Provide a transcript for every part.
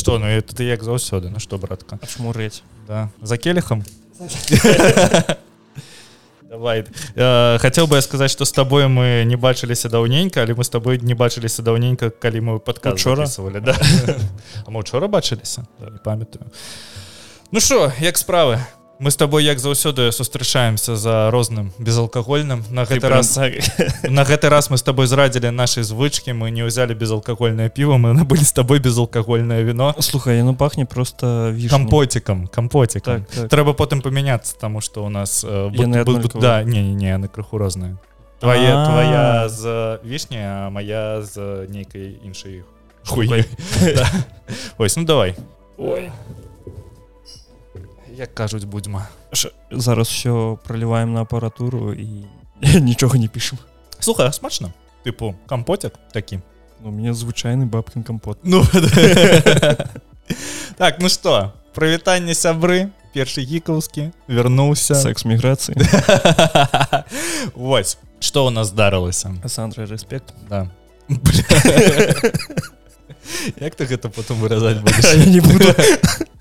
что ну это ты як заўсёды Ну что братка? Шмурэць да. За келихом давай. Э, хотел бы я сказать что с тобой мы не бачыліся даўненька але мы с тобой не бачыліся даўненька калі мы записывали да. А мы учора бачыліся? Не памятаю. Ну что як справы мы с тобой як заўсёды сустрачаемся за розным безалкагольным на гэты раз на гэты раз мы с тобой зрадзілі нашай звычки мы не ўзялі безалкагольное піво мы набылі с тобой безалкагольное вино Слухай ну пахне просто вишней. компотиком компотиком Так, так. трэба потым памяняцца тому что у нас э, бут- Яны бут- аднолькавыя. да не не не яны крыху розныя твоя А. твоя з вішні а моя з нейкай іншай. Да. ось ну давай ой як кажуць будзьма. Ш- зараз все проліваем на апаратуру і нічога не пішем. Слухай а смачно? Тыпу компотик такі у меня звычайны бабкин компот. Ну так ну что прывітанне сябры першы гікаўскі вярнуўся секс міграцыі Вось что у нас здарылася Сандра респект. Да. Як ты гэта потом выразаць будешь я не буду.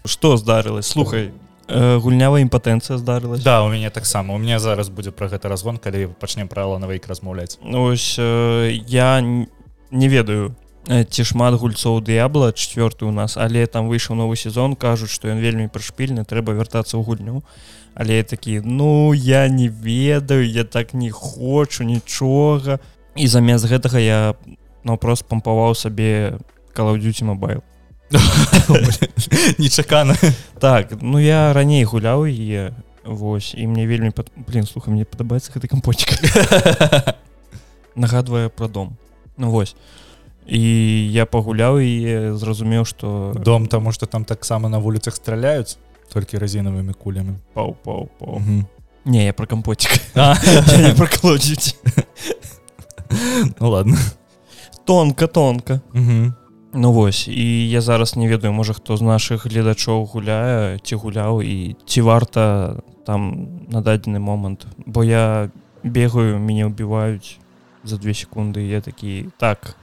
Что здарылась слухай э, гульнявая імпатэнцыя здарылась. Да у мяне таксама у меня зараз будзе про гэта разгон калі пачнем пра ланавейк размаўляць. Ось э, я не ведаю э, ці шмат гульцоў дыябла четверты у нас але там выйшаў новы сезон кажуць што ён вельмі прышпільны трэба вяртацца ў гульню. Але такі ну я не ведаю я так не хочу нічога і замест гэтага я наўпрост пампаваў сабе калаўдзюці мобайл нечакана так ну я раней гуляў і вось і мне вельмі пад... блин слухай мне падабаецца гэты кампотик нагадвае пра дом. Ну вось і я пагуляў і зразумеў что дом тому что там таксама на вуліцах страляюць толькі разінавымі кулямі пау пау пау. Мгм. не я про кампотик А, прокалодзіць ну ладно. Тонка тонка Мгм. Ну вось і я зараз не ведаю можа хто з наших гледачоў гуляе ці гуляў і ці варта там на дадзены момант. Бо я бегаю мяне ўбіваюць за две секунды я такі так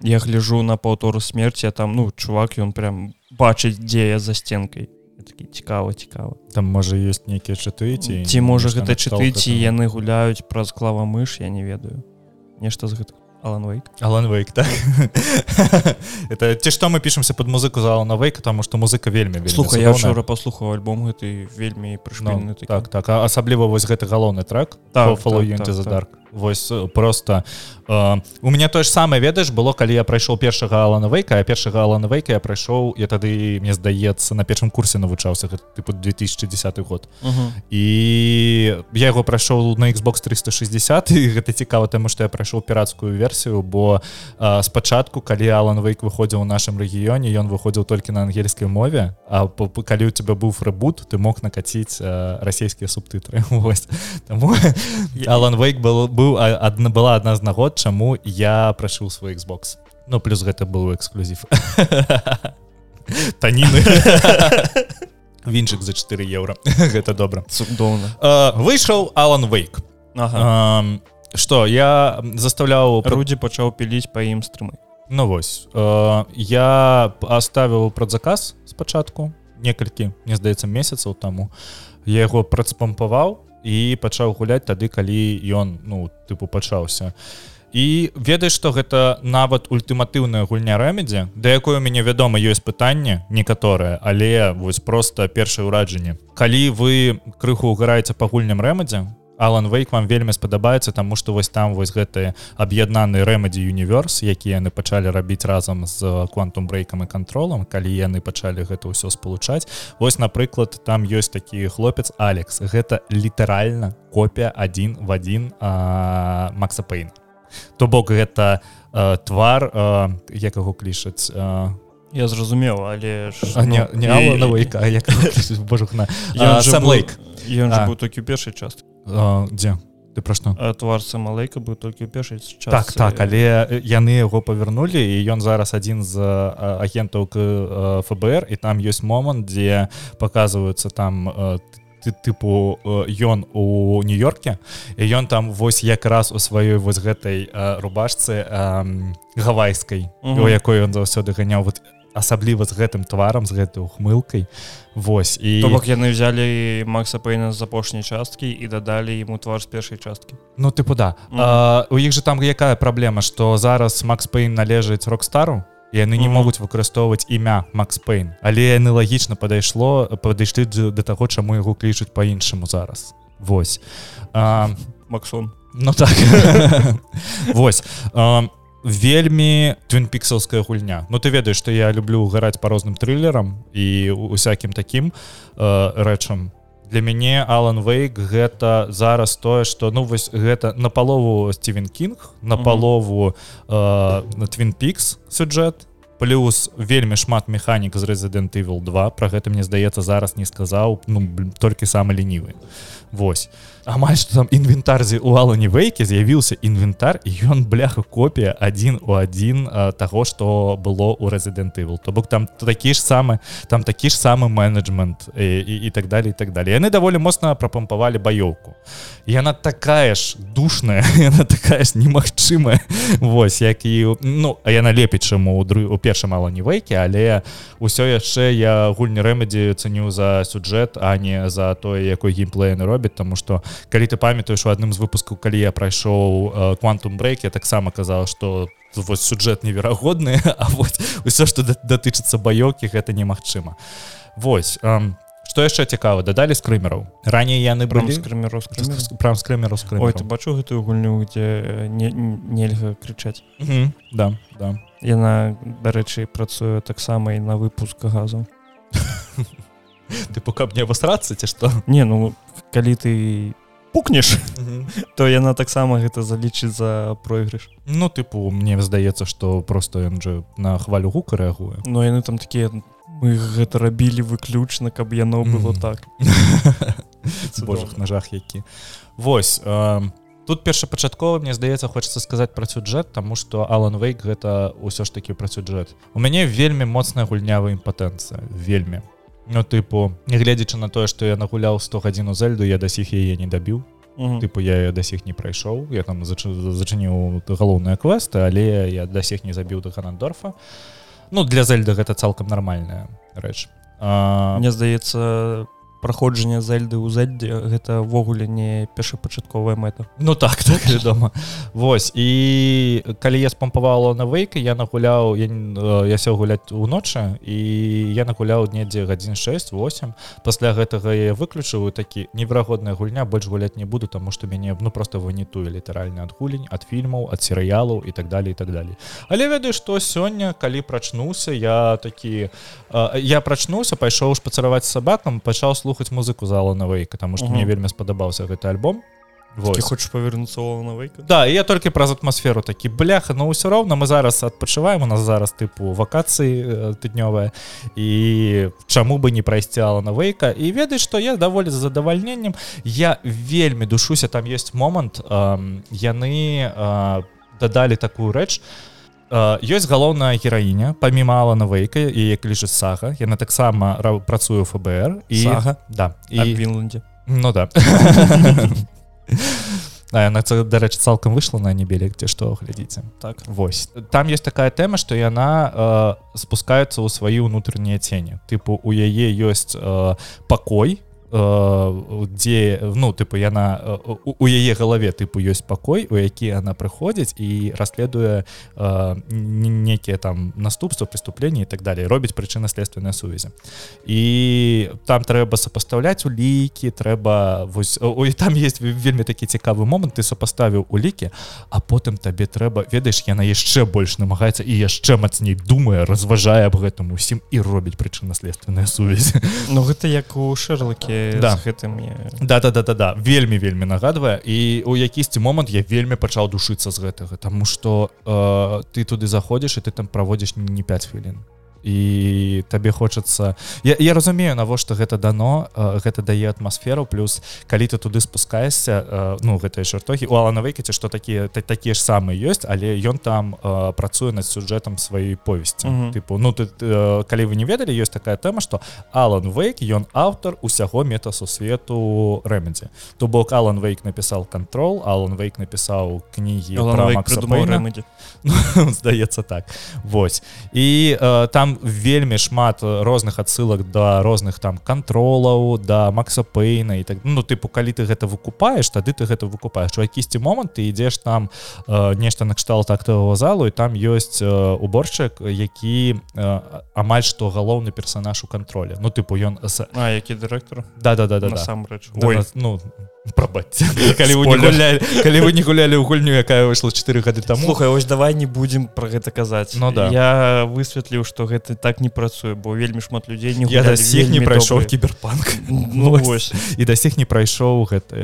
я гляжу на паўтору смерці а там ну чувак ён прям бачыць дзе я за стенкай Я такі цікава цікава там можа ёсць нейкія чыты ці ці можа гэта чыты ці яны гуляюць праз клава мыш я не ведаю. Нешта з гэтага Алан Вейк Алан Вейк так. Это ці што мы пішемся под музыку за Алана Вейка тому что музыка вельмі вельмі слухай я вчора паслухаў альбом гэты вельмі Ну, прышпільны такі. так так. А асабліва вось гэты галоўны трек Так, follow так, you так, into the так. Вось э, просто э, у меня тое ж самае ведаеш было калі я прайшоў першага Алана Вейка а першага Алана Вейка я прайшоў я тады мне здаецца на першым курсе навучаўся тыпу 2010 год Мгм. і я яго прайшоў на Xbox 360 і гэта цікава таму што я прайшоў пірацкую версію бо а, спачатку калі Алан Вейк выходзіў у нашым рэгіёне ён выходзіў толькі на ангельскай мове а калі у тебя быў фрэбут ты мог накаціць а, расійскія субтытры Вось. Таму Алан Вейк был быў а- адна была адна з нагод чаму я прашыў свой Xbox. Ну плюс гэта быў эксклюзів таніны. Вінчык за 4 еўра. Гэта добра. Цудоўна. Выйшаў Алан Вейк ага. что я заставляў рудзі пачаў піліць па ім стрымы. Ну вось. Э, я оставіў прадзаказ спачатку некалькі мне здаецца месяцаў таму. Я яго працпампаваў і пачаў гуляць тады калі ён ну тыпу пачаўся. І ведаеш што гэта нават ультыматыўная гульня рэмедзе да якой у мяне вядома ёсць пытанне некаторае але вось просто першае ўраджанне. Калі вы крыху угараеце па гульням рэмедзе Алан Вейк вам вельмі спадабаецца таму што вось там вось гэты аб'яднаны рэмедзі універс які яны пачалі рабіць разам з квантум брейкам і кантролам калі яны пачалі гэта ўсё спалучаць. Вось напрыклад там ёсць такі хлопец Алекс. Гэта літаральна копія адзін в адзін а, Макса Пейн то бок гэта а, твар а, як яго клішаць а, я зразумеў але ж, а, не, ну, не і- Алана Вейка, а як божухна Ён А, быў- Лейк. ён быў толькі першай часткі А, дзе ты пра што а твар самалейка быў толькі ў першай частцы так так але э, яны яго павярнулі і ён зараз адзін з агентаў к э, ФБР і там ёсць момант дзе паказваюцца там э, ты- тыпу э, ён у нью-йорке і ён там вось якраз у сваёй вось гэтай э, рубашцы э, гавайскай у якой ён заўсёды ганяў. Вот асабліва з гэтым тварам з гэтай ухмылкай. Вось і То бок яны взялі Макса Пейна з апошняй часткі і дадалі ему твар з першай часткі. Ну тыпу да. Mm -hmm. а, у іх же там якая праблема што зараз Макс Пейн належыць рок-стару яны не mm -hmm. могуць выкарыстоўваць імя Макс Пейн але яны лагічна падайшло падышлі да таго чаму яго клічуць по-іншаму зараз. Вось. А, Максон. Ну так. Вось. А, вельмі твинпіксаўская гульня. Ну ты ведаеш што я люблю гараць по розным трылерам і усякім таким э, рэчам. Для мяне Алан Вейк гэта зараз тое што ну вось гэта на палову Стивен Кінг на палову э, на твинпікс сюджэт плюс вельмі шмат механік з Resident Evil 2 про гэта мне здаецца зараз не сказаў ну толькі самы лінівы Вось амаль что там інвентарзе у алані вейкі з'явіўся інвентар і ён бляха копія один у один таго что было у Evil. То бок там такі ж самы там такі ж самы менеджмент і, і, і так далее і так далее яны даволі моцна прапампавалі баёўку. Яна такая ж душная она такая ж немагчымая. Вось як і ну а яна лепей чаму у дру у першым алані вейкі але ўсё яшчэ я гульні рэмедзі цаню за сюджэт а не за тое якой геймплейны робіць тому что калі ты памятаеш у адным з выпускаў калі я прайшоў квантум брейк я таксама казала что вось сюджэт неверагодны А вот ўсё что датычыцца баёкі гэта немагчыма. Вось что яшчэ цікава дадалі скрымераў? Раней яны бралі скрымеру прям скрымеру ты бачу гэтую гульню где не, нельга крычаць? Да да. Яна дарэчы працуе таксама і на выпуск газу. Ты пока мне абасрацца ці што? Не ну калі ты пукнеш то яна таксама гэта залічыць за пройгрыш. Ну тыпу мне здаецца что просто ён же на хвалю гука рэагуе. Но яны там такія мы гэта рабілі выключна каб яно было так божах ножах які. Вось тут першапачаткова мне здаецца хочется сказаць пра сюджэт тому что Алан вейк гэта ўсё ж таки пра сюджэт у мяне вельмі моцная гульнявая імпатэнцыя вельмі Ну тыпу нягледзячы на тое што я нагуляў 100 гадзіну зельду я дасіх яе не дабіў. Тыпу я да сіх не прайшоў. Я там зачыніў галоўныя квесты але я да сіх не забіў да ганандорфа. Ну для зельда гэта цалкам нармальная рэч. А... мне здаецца праходжанне зельды ў зельдзе гэта ввогуле не першапачатковая мэта. Ну так так вядома. Вось і калі я спампавала на вейка я нагуляў я, я сеў гуляць уночы і я нагуляў недзе гадзін 68 пасля гэтага я выключываю такі неверагодная гульня больш гуляць не буду тому что мяне ну просто вынітую літаральна ад гулень ад фільмаў ад серыялаў і так далее і так далее але ведаю што сёння калі прачнуўся я такі я прачнуўся пайшоў шпацараваць сабакам пачаў слухаць слухаць музыку зала навейка тому что мне вельмі спадабаўся гэты альбом. Повернуться навейка да я толькі праз атмасферу такі бляха но ўсё роўна мы зараз адпачываем у нас зараз тыпу вакацыі тыднёвая і чаму бы не прайсцяла навейка і ведаеш што я даволі з задавальненнем. Я вельмі душуся там есть момант яны дадалі такую рэч что ёсць галоўная гераіня паміма Алана вейка і як лічыць сага яна таксама працую ФБР і ага да. І вінландзе Ну да. Яна дарэчы цалкам выйшла на небелек ці што глядзіце так. Вось. Там есть такая тэма што яна э, спускаецца ў свае ўнутранія цені тыпу у яе ёсць э, пакой Э, дзе ну тыпу яна э, у яе галаве тыпу ёсць пакой у які она прыходзіць і расследуе э, некія там наступства преступлення і так далее робіць прычына-следственныя сувязі і там трэба сопоставляць улікі трэба вось ой там есть вельмі такі цікавы момант ты сопоставіў улікі а потым табе трэба ведаеш яна яшчэ больш намагаецца і яшчэ мацней думае разважае аб гэтым усім і робіць прычына-следственныя сувязі Ну гэта як у шэрлаке да. гэтым да да да да да вельмі вельмі нагадвае. І у якісьці момант я вельмі пачаў душыцца з гэтага тому что э, ты туды заходзіш і ты там праводзіш не 5 хвілін і табе хочацца. Я, я разумею навошта гэта дано гэта дае атмасферу плюс калі ты туды спускаешься ну гэтыя чартогі у Алана выкаце што такія такія ж самыя ёсць але ён там працуе над сюжэтам сваёй повесці. Mm -hmm. тыпу ну ты калі вы не ведалі ёсць такая тэма што Алан вейк ён аўтар усяго метасусвету рэмедзе то бок Алан вейк напісаў контрол Алан вейк напісаў кнігі ну, здаецца так. Вось. І там там вельмі шмат розных адсылак да розных там кантролаў да Макса пейна і так ну тыпу калі ты гэта выкупаеш тады ты гэта выкупаеш. У якісьці момант ты ідзеш там э, нешта накшталт актового залу і там ёсць э, уборшчык які э, амаль што галоўны персонаж у кантроле. Ну тыпу ён А які дырэктар? Да да да да насамрэч. Да, ну прабачце калі вы не гулялі калі вы не гулялі ў гульню якая выйшла 4 гады там слухай ось давай не будзем про гэта казаць. Ну да. Я высветліў што гэта так не працуе бо вельмі шмат людзей не я да сіх не прайшоў кіберпанк. Ну, вось. і да сіх не прайшоў гэты.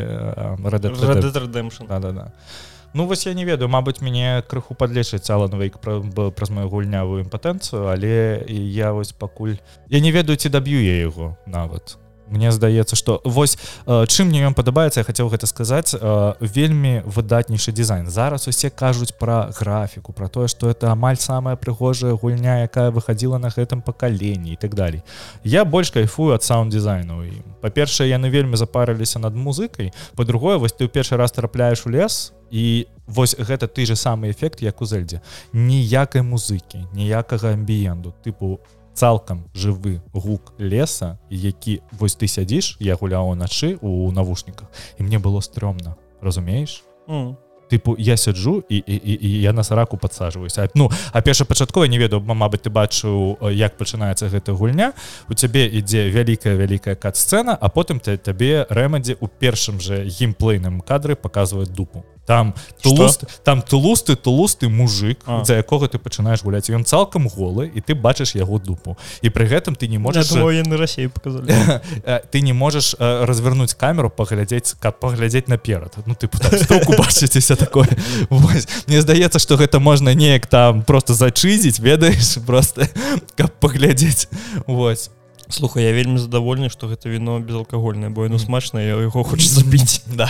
Ну вось я не ведаю Мабыць мяне крыху падлечыць Алан вейк праз мою гульнявую імпатэнцыю але я вось пакуль я не ведаю ці даб'ю я яго нават Мне здаецца что вось э, чым мне ён падабаецца я хацеў гэта сказаць э, вельмі выдатнейшы дызайн. Зараз усе кажуць пра графіку про тое что это амаль самая прыгожая гульня якая выходила на гэтым пакаленні і так далей. Я больш кайфую ад саунд дизайну і па-першае яны вельмі запарыліся над музыкай. По-другое вось ты ў першы раз трапляеш у лес і вось гэта ты же самы эфект як у зельдзе ніякай музыкі ніякага амбіенду тыпу цалкам жывы гук леса які вось ты сядзіш я гуляў уначы у навушніках і мне было стрёмна разумееш? Mm. тыпу я сяджу і, і, і, і я на сараку подсаживаюся ну а першапачаткова не ведаю Мабыць ты бачыў як пачынаецца гэта гульня. У цябе ідзе вялікая вялікая кат-сцэна а потым ты табе рэмадзе у першым же геймплейным кадры показваюць дупу там тулуст там тулусты тулусты мужик а. за якога ты пачынаеш гуляць ён цалкам голы і ты бачыш яго дупу. І пры гэтым ты не можаш на Россию показали ты не можаш развернуть камеру паглядзець каб паглядзець наперад ну ты бачыцеся такое мне здаецца что гэта можна неяк там просто зачызіць ведаеш просто каб паглядзець Вось слухай я вельмі задавольны что гэта віно безалкагольнае бо яно смачна я яго хочу забіць да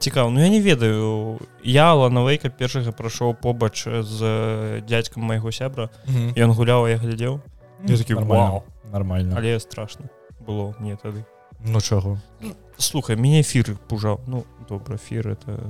цікава. Ну я не ведаю. Я ланавейка першага прайшоў побач з дядзькам майго сябра. Ён гуляў я глядзеў. Такі вау нормально. Але страшно было мне тады. Ну чаго слухай мяне эфір пужаў. Ну добра эфір это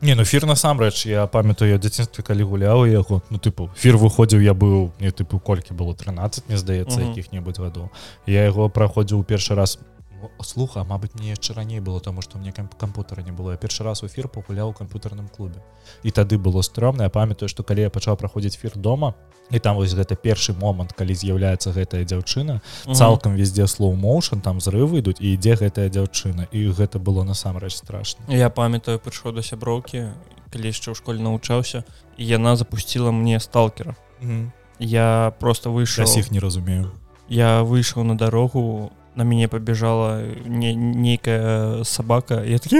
не ну фір насамрэч я памятаю дзяцінстве калі гуляў яго ну тыпу фір выходзіў я быў не тыпу колькі было 13 мне здаецца якіх-небудзь гадоў. Я яго праходзіў першы раз у слуха Мабыць мне яшчэ раней было тому что мне кампутара не было. Я першы раз эфир пагуляў у камп'ютарным клубе. І тады было стрёмна я памятаю что калі я пачаў праходзіць фір дома і там вось гэта першы момант калі з'яўляецца гэтая дзяўчына цалкам везде слоу моушен там зрывы ідуць і ідзе гэтая дзяўчына і гэта было насамрэч страшно. Я памятаю прыйшоў да сяброўкі калі яшчэ ў школе навучаўся і яна запустила мне сталкера. Я просто выйшаў іх не разумею. Я выйшаў на дарогу на мяне побежала не нейкая собака я такі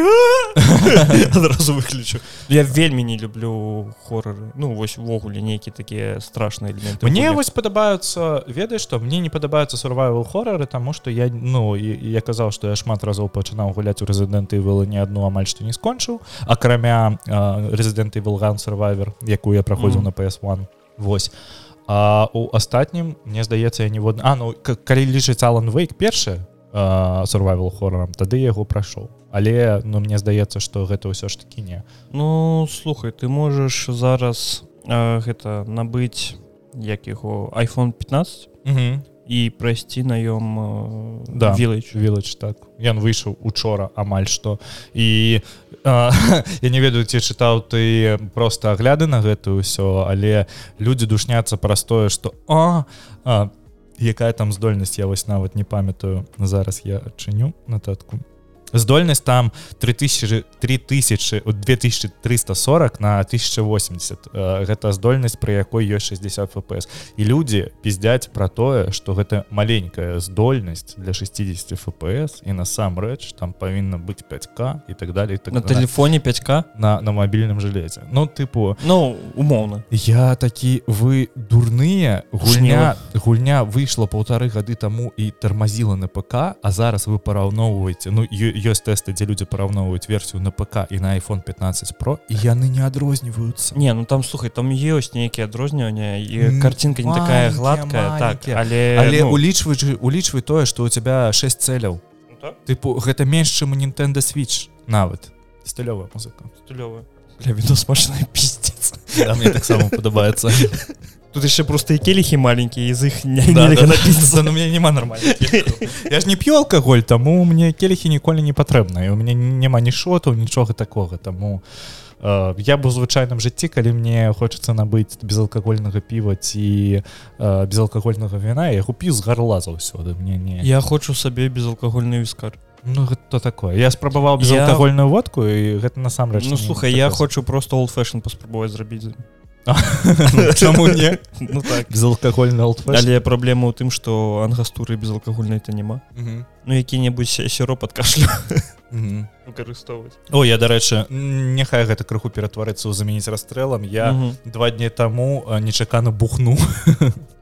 адразу выключу. Я вельмі не люблю хорроры. Ну вось увогуле нейкі такія страшныя элементы мне вось падабаюцца ведаеш что мне не падабаюцца сурвайвал хорроры тому что я ну я казаў что я шмат разоў пачынаў гуляць у рэзідэнты вылы не одну амаль што не скончыў акрамя рэзідэнты вулган сурвайвер якую я праходзіў mm. на PS1 восьось А у астатнім мне здаецца я ніводна А ну калі лічыць Алан вейк першы сурвайвал хоррорам тады яго прайшоў. Але ну мне здаецца что гэта ўсё ж таки не. Ну слухай ты можаш зараз а, гэта набыць як яго iPhone 15 угу. І прайсці наём да village. Village так. Ён выйшаў учора амаль што і я не ведаю ці чытаў ты просто агляды на гэтую ўсё але людзі душняцца простое что а, а якая там здольнасць я вось нават не памятаю. Зараз я адчыню нататку здольнасць там 3000 3000 2340 на 1080 гэта здольнасць пры якой ёсць 60 фпс і людзі пиздзяць про тое что гэта маленькая здольнасць для 60 фпс і насамрэч там павінна быць 5к і так далее так на телефоне 5к на на мабільным жалезе ну тыпу ну умоўна. я такі вы дурныя гульня гульня выйшла полторы гады таму і тармазіла на ПК а зараз вы параўноўваеце. Ну ёсць тэсты дзе людзі параўноўваюць версію на ПК і на iPhone 15 про і яны не адрозніваюцца не ну там слухай там ёсць нейкія адрознівання і картинка не такая гладкая так але але ну... улічвай улічвай тое что у тебя 6 цэляў ну, так? тыпу гэта менш чым у Nintendo switch нават. Стылёвая музыка. Стылёвая. Для віду смачная пиздец. Да, мне таксама падабаецца тут яшчэ просто і келихі маленькія з іх не, Да, нельга да, напіцца. да, ну, у меня няма нормальных келихаў. Я ж не п'ю алкаголь таму мне келихі ніколі не патрэбна і у меня няма ні шотаў нічога такога таму э, я б у звычайным жыцці калі мне хочацца набыць безалкагольнага піва ці э, безалкагольнага віна я купі з гарла заўсёды. Мне не Я хочу сабе безалкагольны віскар. Ну гэта такое. Я спрабаваў Я- безалкагольную водку і гэта насамрэч Ну слухай я хочу просто old fashion паспрабаваць зрабіць чаму не ну так. Безалкагольны але праблема ў тым што ангастуры безалкагольнай то няма Мгм. ну які-небудзь сіроп ад кашлю Мгм. выкарыстоўваць О я дарэчы няхай гэта крыху ператварыцца ў замяніць расстрэлам я Мгм. два дні таму нечакана бухну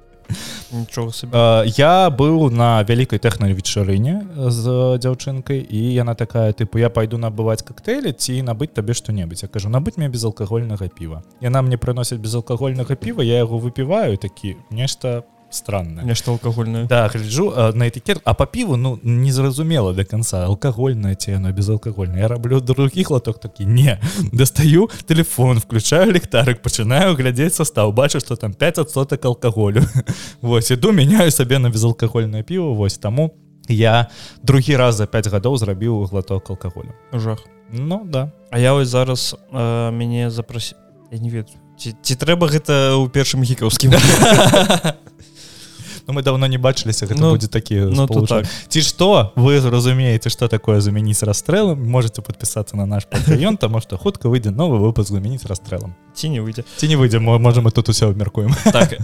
нічога сабе Э, я быў на вялікай тэхнай вечарыне з дзяўчынкай і яна такая тыпу я пайду набываць коктейлі ці набыць табе што-небудзь я кажу набыць мне безалкагольнага піва яна мне прыносіць безалкагольнага піва я яго выпіваю такі нешта странное. Нешта алкагольнае Да гляджу э, на этикет а по піву ну незразумела до конца. Алкагольная ці яно безалкагольна я раблю другі глоток такі не дастаю телефон включаю ліхтарык пачынаю глядзець состав бачу что там 5 соток алкаголю Вось іду меняю сабе на безалкагольнае піво вось таму я другі раз за 5 гадоў зрабіў глоток алкаголю жах. Ну да. А я вось зараз э, мяне запрасі я не ведаю ці, ці трэба гэта ў першым гікаўскім Ну, мы давно не бачыліся гэта Ну, будзе такі ну, так. ці што вы разумееце что такое замяніць расстрэлам можете подпісацца на наш патрыён таму што хутка выйдзе новы выпуск замяніць расстрэлам ці не выйдзе. Ці не выйдзе мо- можа мы тут усе абмяркуем. Так.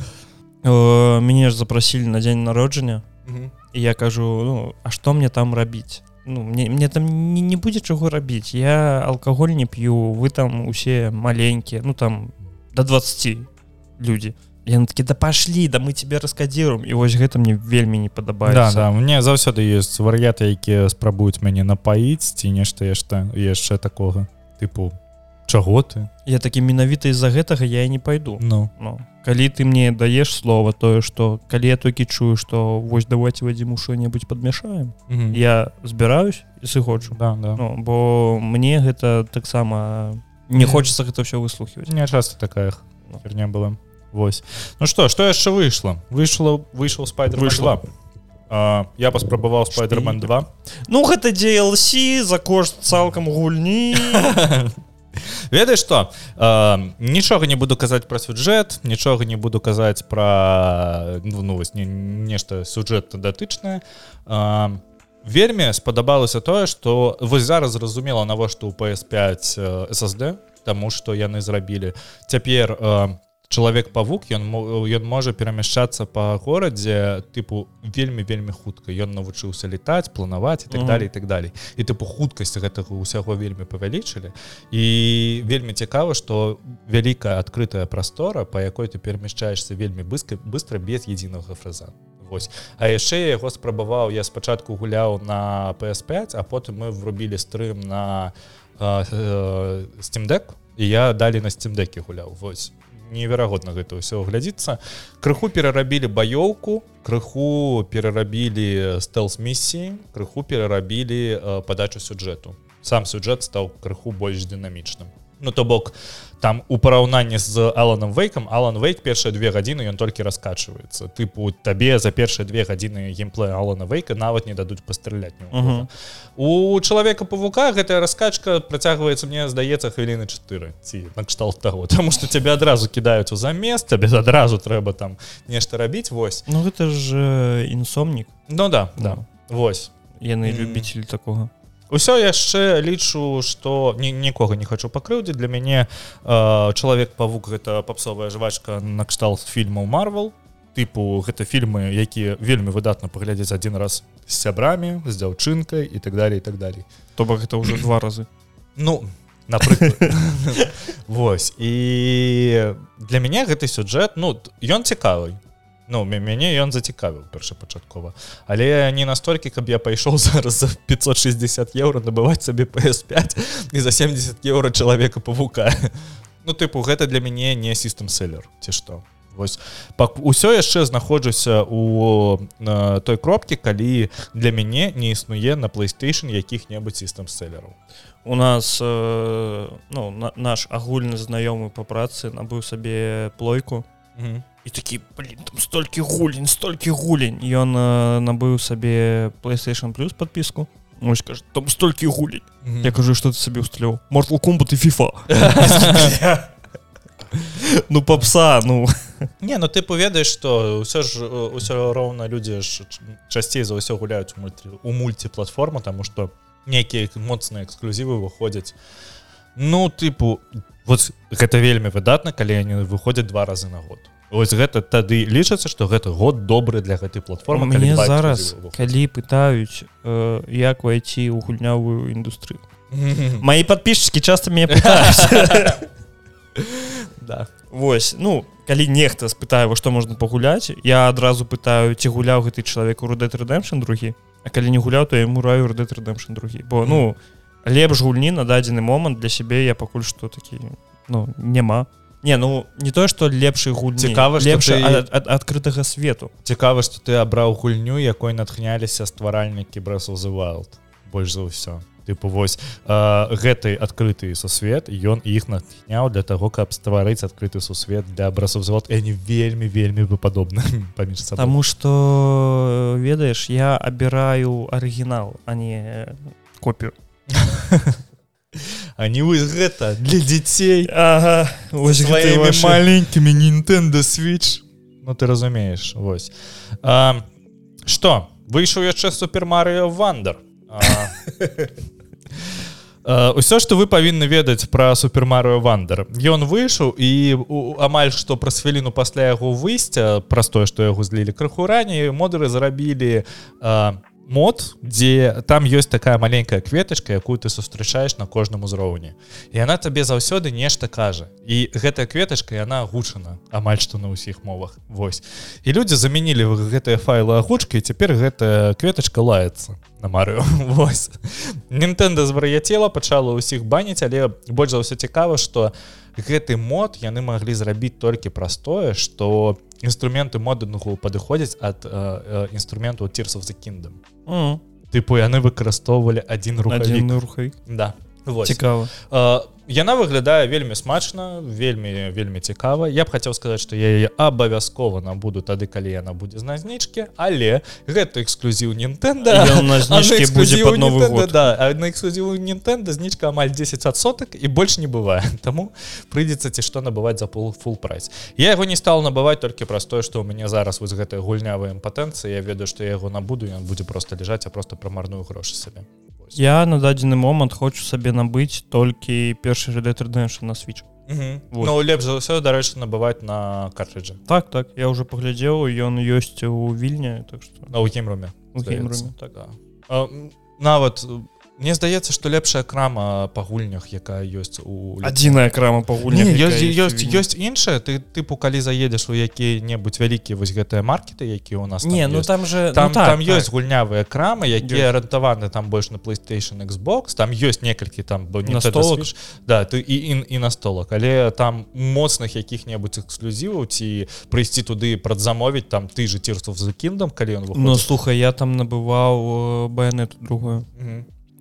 Мяне ж запрасілі на дзень народжання. І я кажу ну а што мне там рабіць? Ну мне мне там не, не будзе чаго рабіць. Я алкаголь не п'ю вы там усе маленькія ну там до 20 людзі я такі да пашлі да мы тебе раскадзіруем і вось гэта мне вельмі не да, падабаецца да, мне заўсёды ёсць вар'яты якія спрабуюць мяне напаіць ці нешта яшчэ яшчэ такога. Тыпу чаго ты? Я такі менавіта з-за гэтага я і не пайду ну. Ну, калі ты мне даеш слова тое что калі я толькі чую что вось давайте вадзіму что-небудзь подмяшаем я я збіраюсь і сыходжу. Да, да. ну, бо мне гэта таксама не хочется гэта все выслухивать не часто такая Ну. херня была Вось. Ну что что яшчэ выйшло выйшло выйшаў спайдер Выйшло. я паспрабаваў спайдермен 2 ну гэта DLC за кошт цалкам гульні. Ведаеш что э, нічога не буду казаць про сюджэт нічога не буду казаць про ну, ну, вось, не, нешта сюджэт датычнае. Э, вельмі спадабалася тое что вось зараз зразумела навошта у PS5 э, SSD тому что яны зрабілі. Цяпер э, чалавек павук ён ён можа перамяшчацца по горадзе тыпу вельмі вельмі хутка. Ён навучыўся летаць планаваць і так далее так далей. І тыпу хуткасць гэтага ўсяго вельмі павялічылі. І вельмі цікава что вялікая адкрытая прастора по якой ты перамяшчаешься вельмі быстро быстро без единого фраза. Вось. А яшчэ я яго спрабаваў я спачатку гуляў на PS5 а потым мы врубілі стрым на э, э, steam deck і я далі на steam деке гуляў. Вось неверагодна гэта ўсё глядзіцца крыху перарабілі баёўку крыху перарабілі стэлс місіі крыху перарабілі э, падачу сюджэту сам сюджэт стаў крыху больш дынамічным Ну то бок там у параўнанні з аланом вейкам алан вейк першыя две гадзіны ён толькі раскачваецца. Тыпу табе за першыя две гадзіны геймплея алана вейка нават не дадуць пастраляць кого. Мгм. у чалавека павука гэтая раскачка працягваецца мне здаецца хвіліны 4 ці накшталт таго тому что тебе адразу кідаюць у замест тебе адразу трэба там нешта рабіць вось. Ну гэта ж інсомнік. Ну да да. Вось. Яны М. любитель такого Усё яшчэ лічу што ні, нікога не хочу пакрыўдзіць. Для мяне э, чалавек павук гэта папсовая жвачка накшталт фільмаў марвел тыпу гэта фільмы якія вельмі выдатна паглядзець адзін раз з сябрамі з дзяўчынкай і так далее і так далей. То бок гэта ўжо два разы. Ну напрыклад. Вось. І для мяне гэты сюджэт ну ён цікавы Ну мя- мяне ён зацікавіў першапачаткова. Але не настолькі каб я пайшоў зараз за 560 еўра набываць сабе PS5 і за 70 еўра чалавека павука. Ну тыпу гэта для мяне не сістэм селлер ці што. Вось пак усё яшчэ знаходжуся у э, той кропкі калі для мяне не існуе на PlayStation якіх-небудзь сістэм селлераў у нас э, ну на, наш агульны знаёмы по працы набыў сабе плойку і такі там столькі гулень столькі гулень ён э, набыў сабе playstation плюс подпіску ось кажа там столькі гулень mm -hmm. я кажу что ты сабе усталёў мортал комбат і фіфа ну попса ну. Не ну ты поведаеш что ўсё ж ўсё роўна людзі ж часцей за ўсё гуляюць у у мультиплатформа тому что некія моцныя эксклюзівы выходзяць ну тыпу вот гэта вельмі выдатна калі они выходзяць два разы на год. Ось гэта тады лічацца что гэта год добры для гэтай платформы мне зараз калі пытаюць э, як войти у гульнявую індустрыю. Мои подписчики часто меня да. Вось ну калі нехта спытае во што можна пагуляць я адразу пытаю ці гуляў гэты чалавек у рудет рэдэмшн другі? А калі не гуляў то яму раю рудет рэдэмшн другі. Бо ну лепш гульні на дадзены момант для сябе я пакуль што такі ну няма. Не ну не тое что лепшай гуль цікава лепш ты... ад, ад адкрытага свету. Цікава что ты абраў гульню якой натхняліся стваральнікі брасл the wild больш за ўсё. Тыпу вось гэтай адкрыты сусвет ён іх натхняў для того каб стварыць адкрыты сусвет для брасов завод они вельмі вельмі бы падобна паміж тому что ведаеш я абіраю арыгінал а не копію они вы гэта для дзяцей ага, маленькімі Nintendo switch. Ну ты разумееш Вось. Что выйшаў яшчэ супермарыо вандер ўсё что вы павінны ведаць про супермарыо вандер ён выйшаў і амаль што праз хвіліну пасля яго выйсця праз тое што яго злілі крыху раней модеры зарабілі а мод дзе там ёсць такая маленькая кветачка якую ты сустрачаеш на кожным узроўні. І она табе заўсёды нешта кажа. І гэтая кветачка яна агучана. Амаль што на ўсіх мовах. Вось. І людзі замянілі гэтыя файлы агучкі цяпер гэтая кветачка лаецца на марыо Вось. Нтэнда звар'яцела пачала ўсіх баніць але больш за ўсё цікава што гэты мод яны маглі зрабіць толькі простое что інструменты модных падыходзяць ад інструменту тирсов за кіндам тыпу яны выкарыстоўвалі один рухай да цікава. Яна выглядае вельмі смачна вельмі вельмі цікава. Я б хацеў сказаць что я яе абавязкова набуду тады калі яна будзе з назнічкі але гэта эксклюзіў Нтэнда на эксклюзіву Нтэнда знічка амаль 10 адсотак і больш не бывае. Таму прыйдзецца ці што набываць за пол фул прайс я яго не стал набываць толькі праз тое што у мяне зараз вось гэтая гульнявая імпатэнцыя я ведаю што я яго набуду ён будзе просто ляжаць а просто прамарную грошы сабе я на дадзены момант хочу сабе набыць толькі першы рэдэнш на switch. Вот. Ну лепш за ўсё дарэчы набываць на картрыджа так так. Я уже паглядзеў ён ёсць у вільня так что на геймруме так, да. нават Мне здаецца што лепшая крама па гульнях якая ёсць у адзіная крама па гульня ёсць ёсць іншая. Ты тыпу калі заедзеш у якія-небудзь вялікія вось гэтыя маркеты якія у нас не ну там же там ну, так, там ёсць так. гульнявыя крамы якія арыентаваны там больш на playstation Xbox. Там ёсць некалькі там бо не стол да ты і і, і на столак але там моцных якіх-небудзь эксклюзіваў ці прыйсці туды прадзамовіць там ты же цірстваў за кіндам калі ён ну слухай я там набываў баянету другую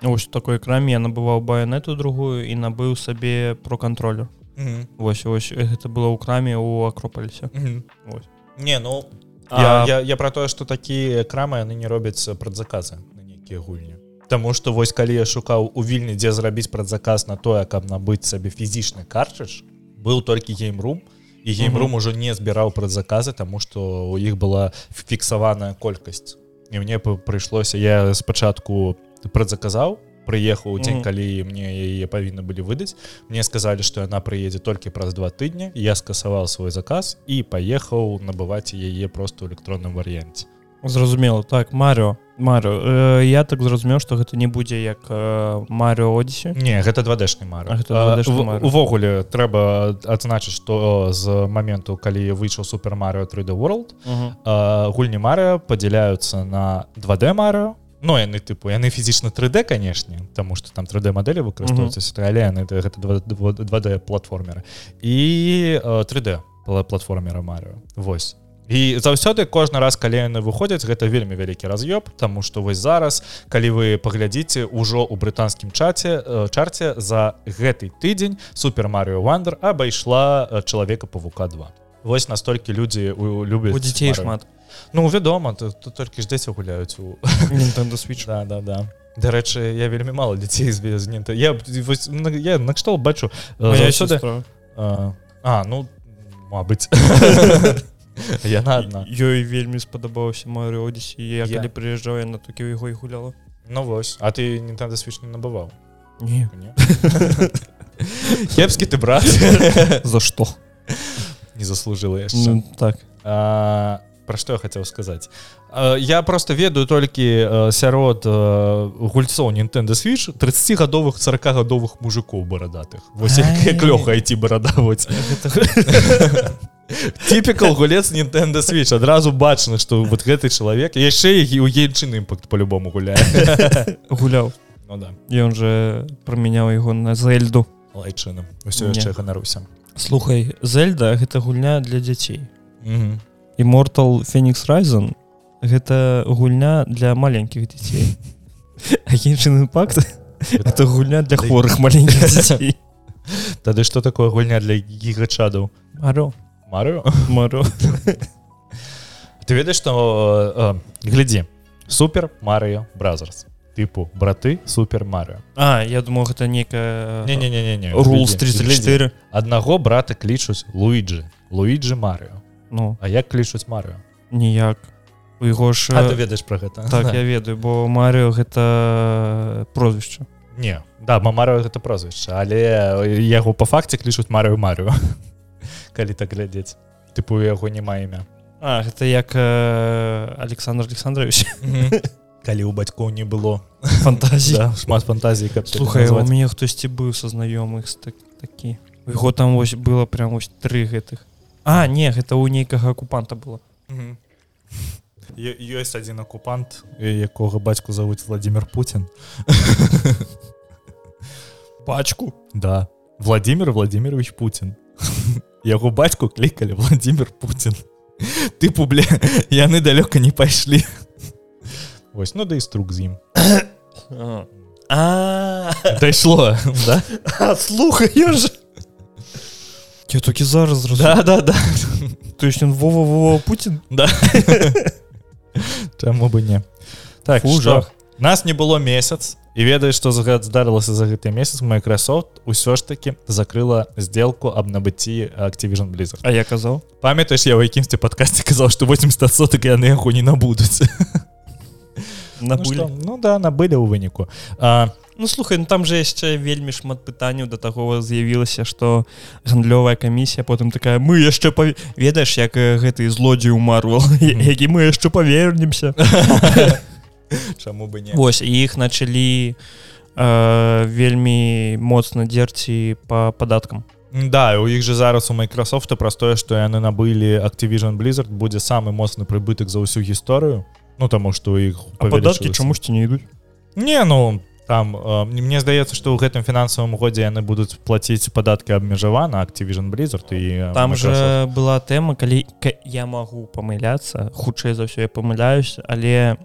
ось такой краме я набываў баянету другую і набыў сабе про кантролю mm -hmm. восьось ось гэта было ў краме у акропалісе mm -hmm. не ну а... я, я, я про тое что такія крамы яны не робяць прадзаказы на нейкія гульні. Таму что вось калі я шукаў у вільні дзе зрабіць прадзаказ на тое каб набыць сабе фізічны карчыш быў толькі геймрум. І геймрум ужо не збіраў прадзаказы тому что у іх была фіксаваная колькасць і мне прыйшлося я спачатку по прадзаказаў прыехаў дзень mm. калі мне яе павінны былі выдаць. Мне сказалі што яна прыедзе толькі праз два тыдні. Я скасаваў свой заказ і паехаў набываць яе просто ў электронным варыянце. Зразумела. Так Марио Марио э, я так зразумеў што гэта не будзе як э, Марио Одесе не гэта двадэшны мар увогуле трэба адзначыць што з моменту калі выйшаў супер Марио 3D world uh -huh. э, гульні Марио падзяляюцца на 2D Марио Ну яны тыпу яны фізічна 3D канешне тому что там 3D мадэлі выкарыстоўваюцца але гэта 2D платформеры і 3D платформера Марыо Вось. І заўсёды кожны раз калі яны выходзяць гэта вельмі вялікі раз'ёб тому что вось зараз калі вы паглядзіце ўжо у брытанскім чаце чарце за гэты тыдзень супер Марыо вандер абайшла чалавека павука 2 вось настолькі людзі у- любяць у дзяцей шмат ну вядома тут, тут толькі ж дзеці гуляюць у Nintendo Switch. Да да да. Дарэчы я вельмі мало дзяцей з нінта я вось, на- я накштал бачу сестра. а, а ну мабыць яна адна ёй вельмі спадабаўся Маrio Odyssey я Я- калі прыязджаў яна толькі ў яго і гуляла. Ну вось. А ты Nintendo Switch не набываў не. Не? кепскі ты брат. За што не заслужила яшчэ ну, так. А, про што я хацеў сказаць А, я просто ведаю толькі э, сярод э, гульцоў Nintendo Switch 30гадовых 40гадовых мужикоў барадатых вось клёха ці барадаваць типікал гулец Nintendo Switch. Адразу бачна што вот гэты чалавек яшчэ і у ейчын імпакт по-любому гуляе гуляў ну да. Ён же прамяняў яго на зельду. Усё Не. яшчэ ганаруся слухай зельда гэта гульня для дзяцей Мгм. Immortal Phoenix Ryzen гэта гульня для маленькіх дзяцей. А іншын імпакт это гульня для хворых маленькіх дзяцей. Тады што такое гульня для гігачадаў? Маро. Марыо Маро. Ты ведаеш што э, э, глядзі супер Марыо бразерс. Тыпу браты супер Марыо А я думаў гэта некая не не не не не Rules 34 аднаго брата клічуць Луиджи. Луиджи Марыо Ну. А як клічуць Марыо? Ніяк. У яго ж А ты ведаеш про гэта? Так я ведаю бо Марыо гэта прозвішча. Не да Марыо гэта прозвішча але яго по факце клічуць Марыо Марыо калі так глядзець. Тыпу яго няма імя. А гэта як э, Александр Александрович. Калі у бацькоў не было. Фантазія да, шмат фантазій каб Слухай у мяне хтосьці быў са знаёмых так, такі. У яго там вось было прям вось тры гэтых А не гэта у нейкага акупанта было. Ёсць адзін акупант якога бацьку завуць владимир Путин пачку да. Владимир владимирович Путин яго бацьку клікалі владимир Путин ты публе яны далёка не пайшлі. Вось ну да і струк з ім. А. Дайшло да? слухай я ж Я толькі зараз зразу да да да. То есть ён Вова Вова Путін чаму бы не. Так Фу, што? жах. нас не было месяц і ведаеш што здарылася за гэты месяц Microsoft усё ж таки закрыла сделку аб набыцці Activision Blizzard. А я казаў памятаеш я ў якімсьці падкасці казаў што 80 соток яны яго не набудуць на ну, што? ну да набылі ў выніку а, Ну слухай ну, там же яшчэ вельмі шмат пытанняў да таго з'явілася што гандлёвая камісія потым такая мы яшчэ пав... ведаеш як э, гэты злодзей умарвал які мы яшчэ павернемся чаму бы не? Вось і іх началі э, вельмі моцна дзерці по падаткам. Да у іх же зараз у Microsoft праз тое што яны набылі Activision Blizzard будзе самы моцны прыбытак за ўсю гісторыю Ну таму што іх падаткі чамусьці не ідуць Не ну там э, мне здаецца што ў гэтым фінансавым годзе яны будуць плаціць падаткі абмежавана Activision Blizzard і там Microsoft. же была тэма калі ка- я магу памыляцца хутчэй за ўсё я памыляюсь але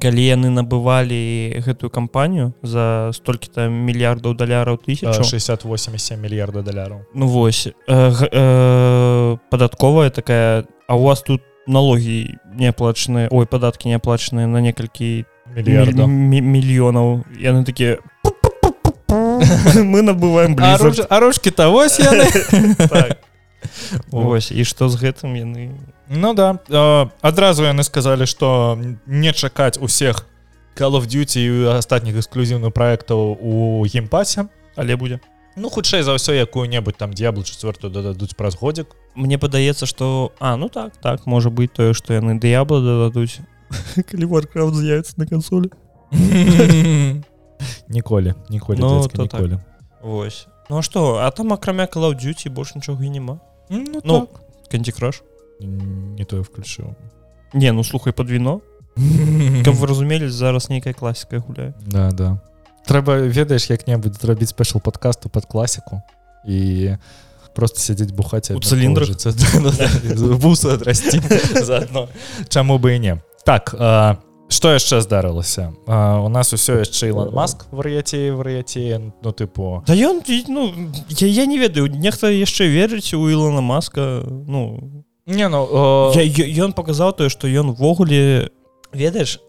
калі яны набывалі гэтую кампанію за столькі-то мільярдаў даляраў Э, тысячу 68,7 мільярда даляраў. Ну вось э, э, падатковая такая а у вас тут налогі не аплачаныя ой падаткі не аплачаныя на некалькі мільярда мі- мі- мільёнаў яны такія мы набываем Blizzard. арушки то вось яны Так. О. Вось і што з гэтым яны Ну да адразу яны сказалі што не чакаць усіх Call of Duty і астатніх эксклюзіўных праектаў у геймпасе але будзе Ну хутчэй за ўсё якую-небудзь там д'яблу четвертую дададуць праз годзік Мне падаецца што а ну так так можа быць тое што яны дыябла дададуць. Калі Warcraft з'явіцца на кансолі. Ніколі ніколі Ну, дзядзька, то так. ніколі. Вось. Ну а што а там акрамя Call of Duty больш нічога і няма. Ну, Ну, так. Candy Crush. Не тое включыў. Не ну слухай под віно. Каб вы разумелі зараз нейкая класіка гуляе. Да да трэба ведаеш як-небудзь зрабіць спешл подкасту под класіку і просто сядзець бухаць У цыліндрах? вусы адрасці заодно чаму бы і не. Так а, что яшчэ здарылася? У нас усё яшчэ Ілон Маск вар'яце вар'яце ну тыпу. Да ён ну, я, я не ведаю нехта яшчэ верыць у Ілона маска ну. Не ну ён паказаў тое што ён увогуле ведаеш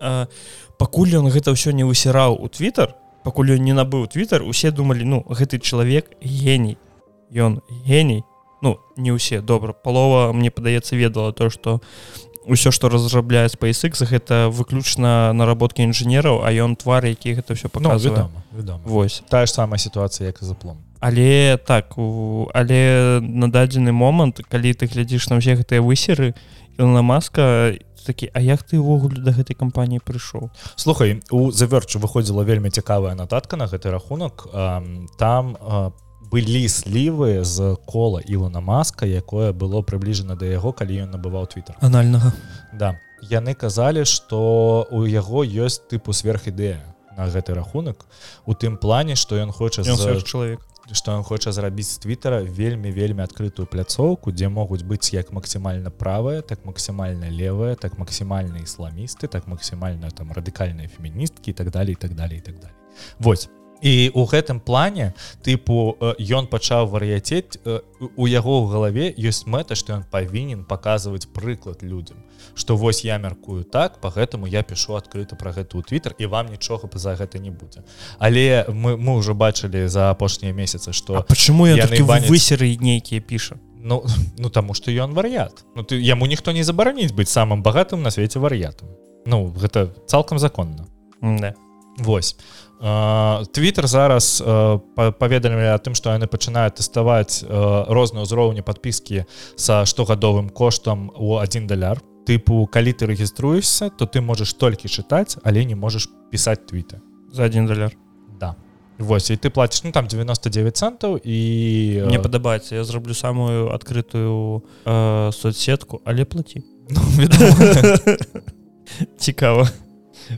пакуль ён гэта ўсё не высіраў у твиттер пакуль ён не набыў твиттер усе думалі ну гэты чалавек геній. Ён геній. Ну не ўсе добра палова мне падаецца ведала то что ўсё што разрабляе SpaceX гэта выключна наработкі інжынераў а ён твар які гэта все показывае ну, Вось. Тая ж самая сітуацыя як заплом але так у але на дадзены момант калі ты глядзіш на ўсе гэтыя высеры на маска такі А як ты ўвогуле да гэтай кампаніі прыйшоў? Слухай у заверчу выходзіла вельмі цікавая нататка на гэты рахунак. Там по былі слівы з кола Ілона маска якое было прыбліжана да яго калі ён набываў твиттер анальнага. Да. Яны казалі что у яго ёсць тыпу сверхідэя на гэты рахунак у тым плане что ён хоча за чалавек что он хоча зрабіць з твиттера вельмі вельмі адкрытую пляцоўку дзе могуць быць як максімальна правая так максімальна левая так максімальна ісламісты так максімальна там радыкальныя феміністкі і так далее і так далее і так далее. Вось і у гэтым плане тыпу ён пачаў вар'яцець у яго ў галаве ёсць мэта што ён павінен паказваць прыклад людям что вось я мяркую так по гэтаму я пишу адкрыта про гэта ў твиттер і вам нічога за гэта не будзе. Але мы мы уже бачылі за апошнія месяцы что почему я высеры нейкія піша ну ну таму что ён вар'ят. Ну ты яму ніхто не забараніць быць самым багатым на свеце вар'ятам. Ну гэта цалкам законна. Да. Вось Твиттер зараз паведамілі о тым што яны пачынаюць тэставаць розныя ўзроўні подпіскі са штогадовым коштам у один даляр тыпу калі ты рэгіструешся то ты можаш толькі чытаць але не можаш пісаць твита за один даляр да. Вось і ты платиш ну там 99 центаў і мне падабаецца я зраблю самую адкрытую э, соцсетку. Але плаці ну, цікава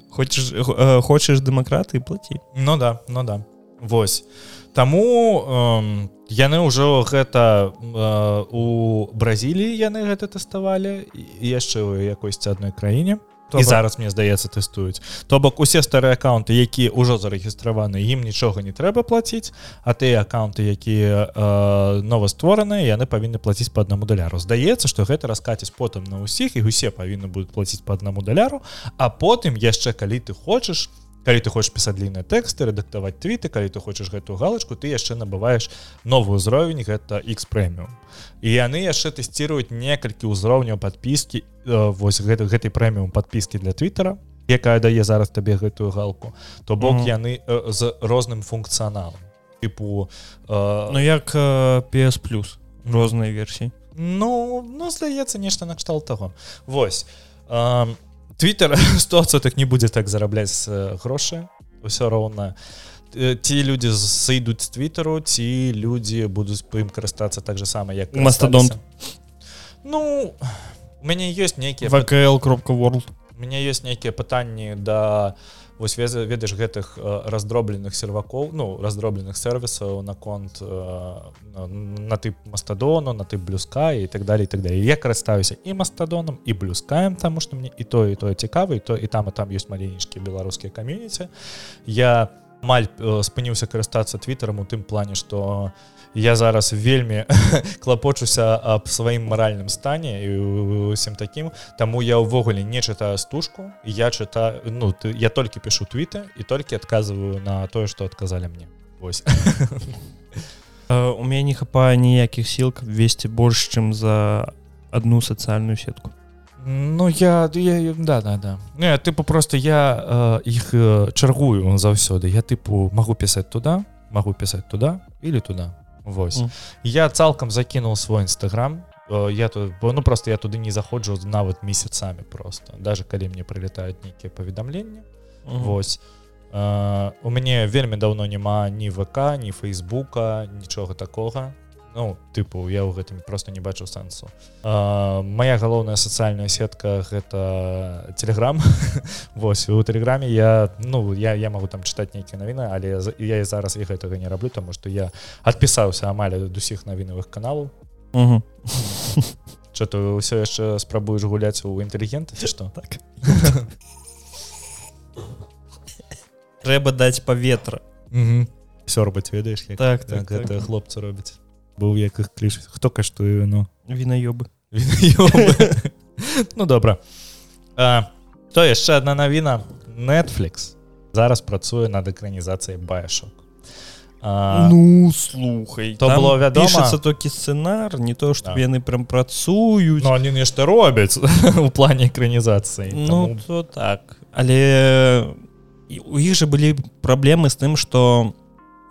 хочешь э, хочешь дэмакраты плаці Ну да ну да. Вось. Таму э, яны ўжо гэта э, у Бразіліі яны гэта тэставалі яшчэ ў якойсьці адной краіне і зараз мне здаецца тэстуюць то бок усе старыя аккаунты якія ўжо зарэгістраваны ім нічога не трэба плаціць а тыя аккаунты якія э, новаствораныя яны павінны плаціць по аднаму даляру здаецца што гэта раскаціць потым на ўсіх і усе павінны будуць плаціць по аднаму даляру а потым яшчэ калі ты хочаш то калі ты хочаш пісаць длінныя тэксты рэдактаваць твіты калі ты хочаш гэтую галочку ты яшчэ набываеш новы ўзровень гэта x прэміум і яны яшчэ тэсціруюць некалькі ўзроўняў подпіскі э, вось гэта гэтай прэміум подпіскі для твиттера якая дае зараз табе гэтую галку. То бок mm -hmm. яны э, з розным функцыяналам. Тыпу э... ну як э, ps плюс розныя версіі. Ну ну здаецца нешта накшталт таго. Восьось а э, Twitter 100 так не будзе так зарабляць грошы ўсё роўна ці людзі сыйдуць з твиттеру ці людзі будуць по ім карыстацца так же сама як мастадонт ну у мяне ёсць нейкія вКл кропка world мяне ёсць нейкія пытанні да вось ведаеш гэтых раздробленых сервакоў ну раздробленых сервісаў наконт на тып мастадону на тып блюска і так далее так далее я карыстаюся і мастадоном і блюскаем таму што мне і то і тое цікавы то і там і там ёсць маленечкія беларускія камюніці. Я маль спыніўся карыстацца твиттером у тым плане что я я зараз вельмі клапочуся аб сваім маральным стане і усім таким таму я ўвогуле не чытаю стужку я чытаю ну ты я толькі пишу твиты і толькі адказываю на тое что адказалі мне. Ось у мяне не хапае ніякіх сіл каб весці больш чым за одну сацыяльную сетку. Ну я, я да да да. Не тыпу просто я іх э, чаргую заўсёды я тыпу магу пісаць туда магу пісаць туда или туда Вось. Mm. я цалкам закінул свой нстаграм я тут ну просто я туды не заходжу нават месяцамі просто. Даже калі мне прилетаюць нейкія паведамленні mm -hmm. Вось у мяне вельмі давно няма ні ВК ні фейсбука нічога такога ну тыпу я ў гэтым просто не бачу сэнсу. Моя галоўная сацыяльная сетка гэта телеграм восьось у тэлеграме я ну я я могу там чытаць нейкія навіны але я і зараз і гэтага не раблю тому что я адпісаўся амаль ад усіх навінавых каналаў. Что ты ўсё яшчэ спрабуеш гуляць у інтэлігенты ці што? Так. Трэба даць паветра. Сёрбаць ведаеш як, Так, як так, гэта так. хлопцы робяць быў як іх кліш хто каштуе ну вінаёбы ну добра а, то яшчэ одна навіна Netflix зараз працуе над экранізацыяй баяшок ну слухай то было вядома. пішацца толькі сцэнар не то што Так. яны прям працуюць. Ну они нешта робяць у плане экранізацыі Ну то так. Але у іх жа былі праблемы з тым што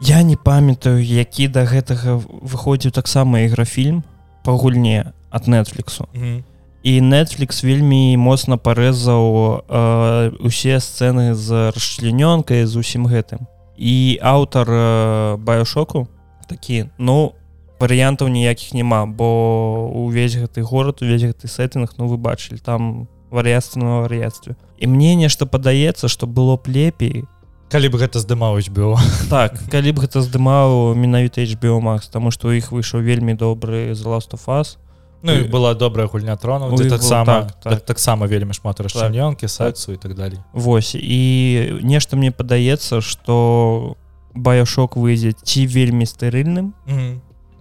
я не памятаю які да гэтага выходзіў таксама іграфільм па гульне ад нетфліксу Мгм. і Netflix вельмі моцна парэзаў э, усе сцэны з расчлянёнкай з усім гэтым. І аўтар э, баёшоку такі ну варыянтаў ніякіх няма бо увесь гэты горад увесь гэты сеттынг ну вы бачылі там вар'яцтва на вар'яцтве. І мне нешта падаецца што было б лепей калі б гэта здымаўч было так калі б гэта здымаў менавіта HBO Max таму што у іх выйшаў вельмі добры з last of us. Ну І- была добрая гульня тронаў У таксама так, так. так, таксама вельмі шмат расчленёнкі сексу і так далей. Вось і нешта мне падаецца што баяшок выйдзе ці вельмі стэрыльным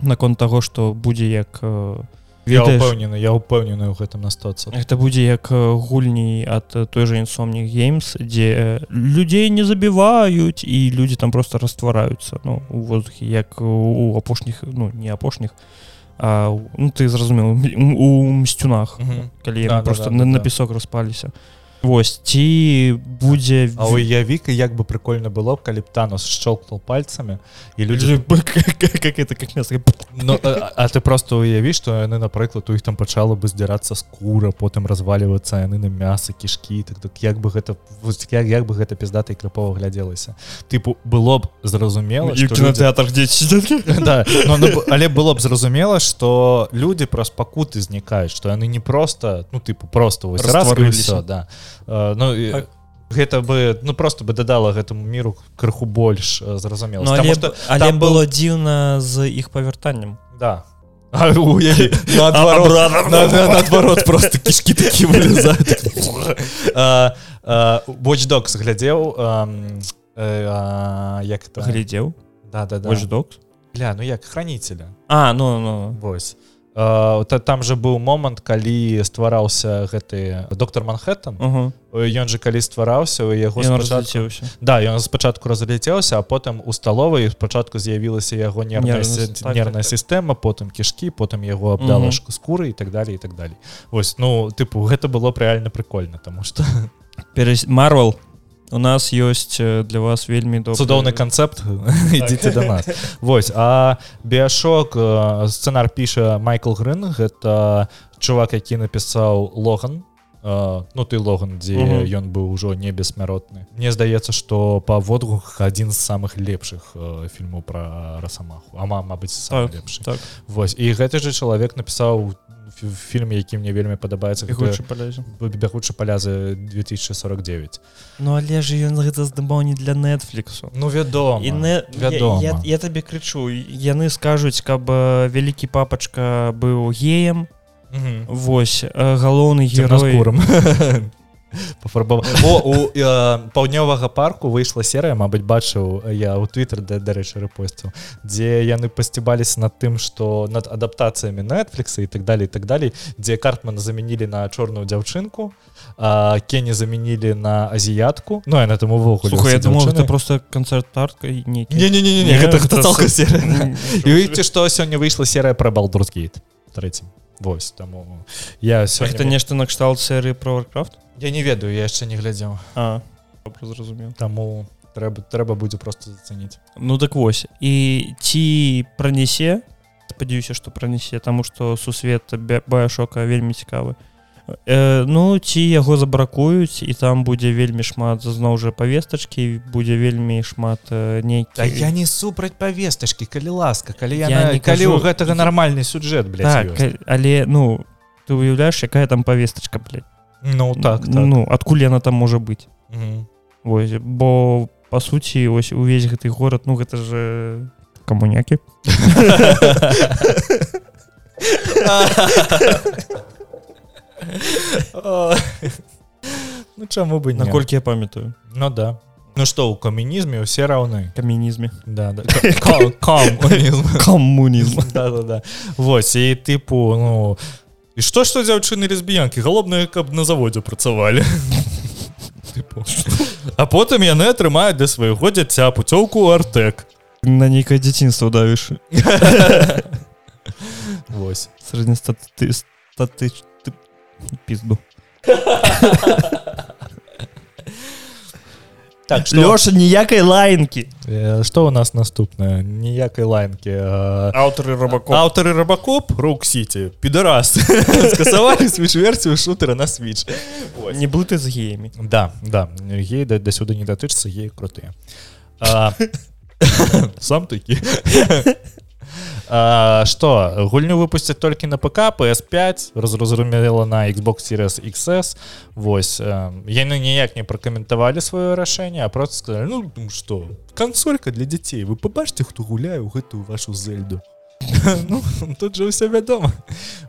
наконт таго што будзе як э, я ўпэўнены я ўпэўнены ў гэтым на 100 гэта будзе як э, гульні ад э, той жа інсомніх геймс дзе людзей не забіваюць і людзі там просто раствараюцца ну у воздухе як у апошніх ну не апошніх а ну ты зразумеў у мсцюнах Мгм. калі Да, да, просто да, на, да, на да. песок распаліся Вось ці будзе А уявіка як бы прикольно было б калі б танус щелкнул пальцамі і люди людзі как это как мясо. Ну, а, а ты просто уяві што яны напрыклад у іх там пачала бы здзірацца скура потым развалівацца яны на мяса кішкі так так як бы гэта як, як бы гэта пиздата і крыпова глядзелася тыпу было б зразумела што людзі- кінотэатр дзеці да, ну, ну, б- але было б зразумела что люди праз пакуты знікаюць что яны не просто ну тыпу просто вось раз да ну і, Так. гэта бы ну просто бы дадала гэтаму міру крыху больш зразумела. Ну, але, б- але там было дзіўна з іх павяртаннем. Да. Наадварот, на- на- наадварот просто кішки такі Watch Dogs глядзеў як глядзеў? Да да док Бля, ну як хранителя. А ну ну. Вось. та- там же быў момант калі ствараўся гэты доктор манхэттен угу. ён же калі ствараўся у яго спачатку да ён спачатку разляцеўся а потым у сталовай спачатку з'явілася яго нервная так, нервная так, так. сістэма потым кішкі потым яго абдала Мгм. шк- скуры і так далее і так далей Вось ну тыпу гэта было б рэальна прикольно тому что Марвел у нас ёсць э, для вас вельмі добры цудоўны канцэпт ідзіце до нас. Вось а біашок э, сцэнар піша Майкл Грын гэта чувак які напісаў логан э, ну ты логан дзе Мгм. ён быў ужо не бессмяротны Мне здаецца што па водгух адзін з самых лепшых э, фільмаў пра расамаху а ма мабыць Так, лепшы. так. Вось і гэты же чалавек напісаў фільм які мне вельмі падабаецца бягучы палязы 2049 Ну але ж ён гэта здымаў не для нетфліксу Ну вядома і не вядома. я, я, я табе крычу яны скажуць каб э, вялікі папачка быў геем Мгм. Вось э, галоўны герой пафарбова о у э, паўднёвага парку выйшла серыя Мабыць бачыў я ў твиттер да дарэчы рэпосціў дзе яны пасцібаліся над тым што над адаптацыямі нетфлікса і так далее і так далей дзе картмана замянілі на чорную дзяўчынку кені замянілі на азіятку Ну яна там увогуле я дзяўчыны. это просто канцэрт тартка не Не-не-не, Не, гэта, гэта цалкам серыя. І видите, што сёння выйшла серыя пра Балдурсгейт трэцім. Вось таму я сёння гэта нешта накшталт серыі про варкрафт Я не ведаю, я яшчэ не глядзеў. А зразумеў Таму трэба трэба будзе просто зацаніць. Ну так вось і ці пранясе спадзяюся што пранясе таму што сусвет баяшока вельмі цікавы э, ну ці яго забракуюць і там будзе вельмі шмат зноў жа павестачкі будзе вельмі шмат э, нейкі А я не супраць павестачкі, калі ласка, калі Я яна, не калі кажу- ў гэтага нармальны сюжэт, блядь, так ёсць. але ну ты уяўляеш якая там павестачка блядь. Ну так, так. ну адкуль яна там можа быць Мгм. Вось бо па суці ось увесь гэты горад ну гэта же камунякі Ну чаму бы наколькі я памятаю Ну да. Ну что, у каменизме все равны. каменізме Да, да. Коммунизм. камунізм Да, да, да. Вось, і типу, ну... І што што дзяўчыны лесбіянкі? Галоўнае каб на заводзе працавалі. А потым яны атрымаюць для свайго дзіця пуцёўку ў артэк на нейкае дзяцінства давіш. Вось. Сярэднестаты статы пізду так Лёша ніякай лаянкі што у нас наступнае ніякай лайнкі а, аўтары рабако аўтары рабакоп рук сіці підарас скасавалі свіч-версію шутера на свіч не блыты з геямі Да, да, гей да, да сюды не датычыцца геі крутыя. А, сам такі. А, што гульню выпусцяць толькі на ПК PS5 разразумела на Xbox Series XS Вось э, яны ніяк не пракаментавалі сваё рашэнне а просто сказали ну что кансолька для дзяцей вы побачце хто гуляе ў гэтую вашу зельду ну, тут же ўсё вядома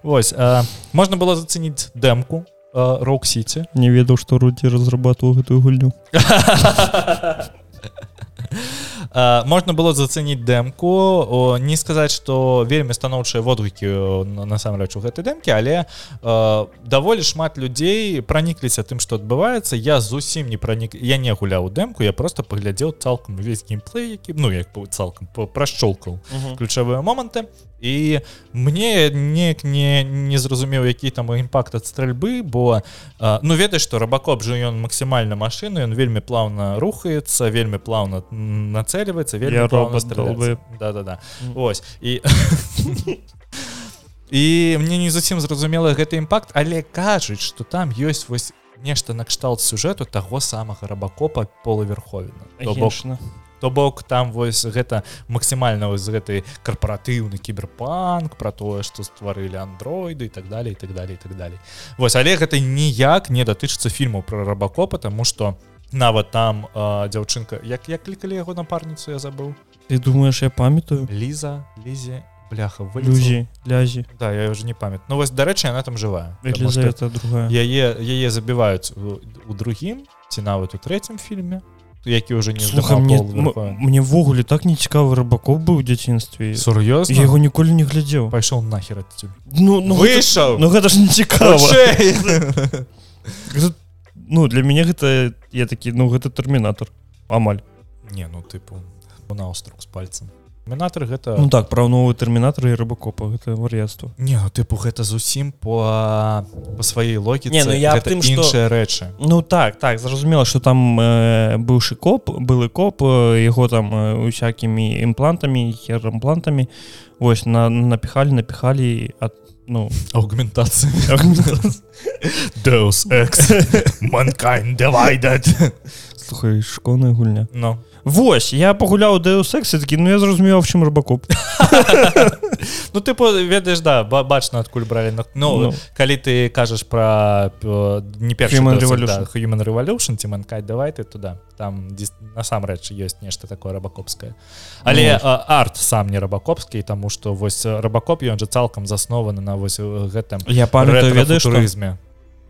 Вось э, можна было зацэніць дэмку рок сіці не ведаў што рудзі разрабатываў гэтую гульню. А, можна было зацэніць дэмку не сказаць што вельмі станоўчыя водгукі на- насамрэч у гэтай дэмкі але э, даволі шмат людзей пранікліся тым што адбываецца я зусім не пранік я не гуляў дэмку я просто паглядзеў цалкам увесь геймплей які ну як цалкам прашчолкаў ключавыя моманты і мне неяк не не зразумеў які там імпакт ад стральбы бо а, ну ведаеш што рабакоп жа ён максімальна машыны ён вельмі плаўна рухаецца вельмі плаўна нацэльваецца вельмі долбоеб. да да да ось. І і мне не зусім зразумела гэты імпакт але кажуць што там ёсць вось нешта накшталт сюжэту таго самага рабакопа полаверховіна бок. То бок там вось гэта максімальна вось гэты карпаратыўны кіберпанк про тое што стварылі андроиды і так далее і так далее і так далее вось але гэта ніяк не датычыцца фільму про рабакопа тому что нават там э, дзяўчынка як як клікалі яго напарніцу я забыў? Ты думаешь я памятаю? Ліза лізе бляха вылезла. людзі лязі да я уже не памят ну вось дарэчы она там жывая Елизавета другая. яе яе забіваюць у, у другім ці нават у трэцім фільме які уже не здымаў мне, мне ввогуле так не цікавы рыбаков быў дзяцінстве сур'ёзна я яго ніколі не глядзеў пайшоў нахер ну, ну, выйшаў ну гэта ж не цікава ну для мяне гэта я такі ну гэта тэрмінатор амаль. Не ну тыпу на остров з пальцем мінатор гэта ну так пра новы тэрмінатор і рыбакопа гэта вар'яцтва. Не ну тыпу гэта зусім по по сваёй логіцы Не, ну я тым, што- іншыя рэчы. Ну так так зразумела что там э, быўшы коп былы коп э, яго там э, усякімі імплантамі херамплантамі вось на напіхалі напіхалі от ну. Аугментацыя. Deus Ex Mankind divided. Слухай школьная гульня. Ну Вось я пагуляў Дэу секс такі ну я зразумеў в чым рыбакоп Ну тыпу ведаеш да ба- бачна адкуль бралі ну, ну Ну. калі ты кажаш пра не першы Human Deus Ex, Revolution. ці Mankind давай ты туда там насамрэч ёсць нешта такое рабакопскае але Ну. арт сам не рабакопскі таму што вось рабакоп ён жа цалкам заснованы на вось гэтым я памятаю ведаеш рэтрафутурызме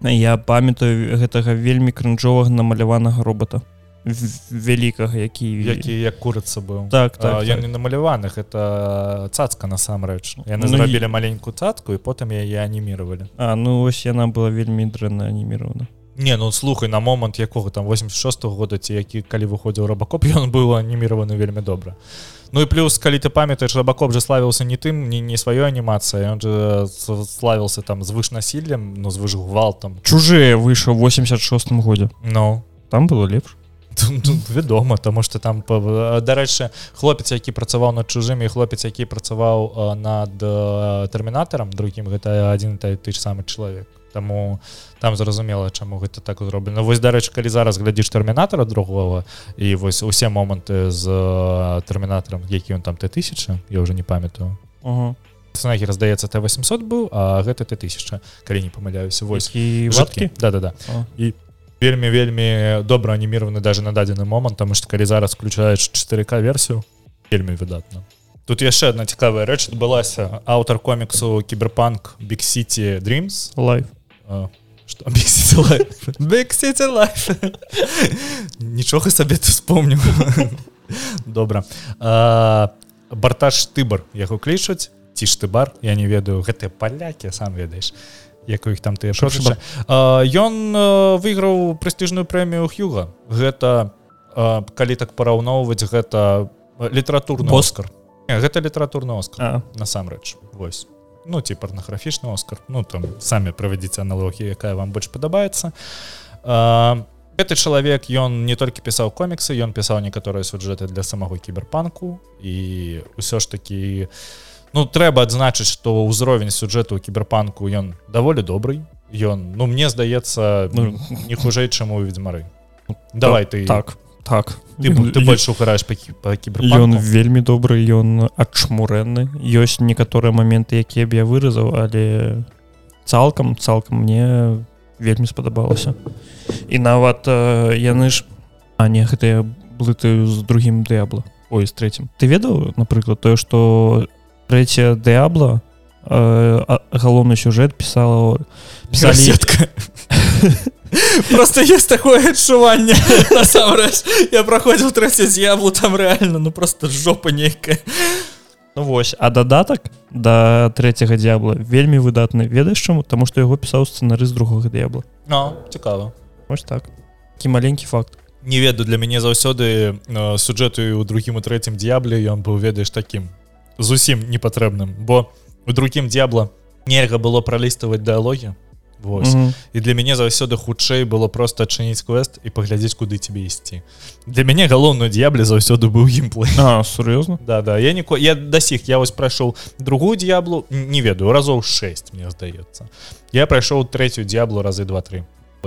я памятаю гэтага вельмі крынжовага намаляванага робота вялікага які які як курыца быў так так, так, ён так. не намаляваных это цацка насамрэч яны Ну, зрабілі і- маленькую цацку і потым яе аніміравалі А ну ось яна была вельмі дрэнна аніміравана Не ну слухай на момант якога там 86 -го года ці які калі выходзіў рабакоп ён быў аніміраваны вельмі добра Ну і плюс калі ты памятаеш рабакоп же славіўся не тым не, не сваёй анімацыя ён же славіўся там звыш насіллем ну звыш гвалтам чужие выйшаў 86 годзе Ну. Там было лепш вядома тому что там дарэчы хлопец які працаваў над чужымі хлопец які працаваў над тэрмінатарам другім гэта адзін та ты ж самы чалавек Таму там зразумела чаму гэта так зроблена вось дарэчы калі зараз глядзіш тэрмінатара другого і вось усе моманты з тэрмінатарам які ён там Т1000 я уже не памятаю. Ага. снагер здаецца Т800 быў а гэта Т1000 калі не памыляюся вось жидкі ваткі да да да. І вельмі вельмі добра аніміраваны даже на дадзены момант тому что калі зараз включаеш 4к версію вельмі выдатна. Тут яшчэ одна цікавая рэч адбылася. Аўтар коміксу кіберпанк big city dreams э, Life. нічога сабе ты вспомню добра. Бартаж тыбар яго клічуць. Ці ж ты бар? Я не ведаю. Гэтыя палякі сам ведаеш якую іх там ты ён выйграў прэстыжную прэмію хюга гэта а, калі так параўноўваць гэта літаратурны оскар. Гэта літаратурны оскар насамрэч. Вось. Ну ці парнаграфічны оскар. Ну там самі правядзіце аналогію якая вам больш падабаецца. Гэты чалавек ён не толькі пісаў коміксы ён пісаў некаторыя сюджэты для самого кіберпанку. І ўсё ж такі ну трэба адзначыць што ўзровень сюджэту кіберпанку ён даволі добрый ён ну мне здаецца ну, не хужэй чым у ведзьмары давай ты. так так. Ты, ты больш ухараеш па, па ён вельмі добры ён адчмурэнны. Ёсць некаторыя моменты якія б я выразаў але цалкам цалкам мне вельмі спадабалася. І нават яны ж а не гэтыя блытаю з другім дыабла ой з третьим ты ведаў напрыклад тое что третья дыабла э, галоўны сюжэт пісала пісалетка просто есть такое адчуванне я праходзіў трэця з'яблу там реально ну просто жопа нейкая Ну, вось а дадатак да трэцяга дзябла вельмі выдатны ведаеш чаму таму што яго пісаў сцэнары з другога д'ябла No цікава Вось так. Кі маленькі факт. Не ведаю для мяне заўсёды сюджэту у другім у трэцім д'ябле ён быў ведаеш такім зусім непатрэбным бо у другім д'ябла нельга было праліставаць дыалогі Вось. Mm -hmm. і для мяне заўсёды хутчэй было просто адчыніць квест і паглядзець куды тебе ісці. Для мяне галоўную д'ябле заўсёды быў гімплей сур'ёзна? Да да я ніко я да сіх я вось прайшоў другую д'яблу не ведаю разоў 6 мне здаецца. Я прайшоў трэцюю д'яблу разы два-тры.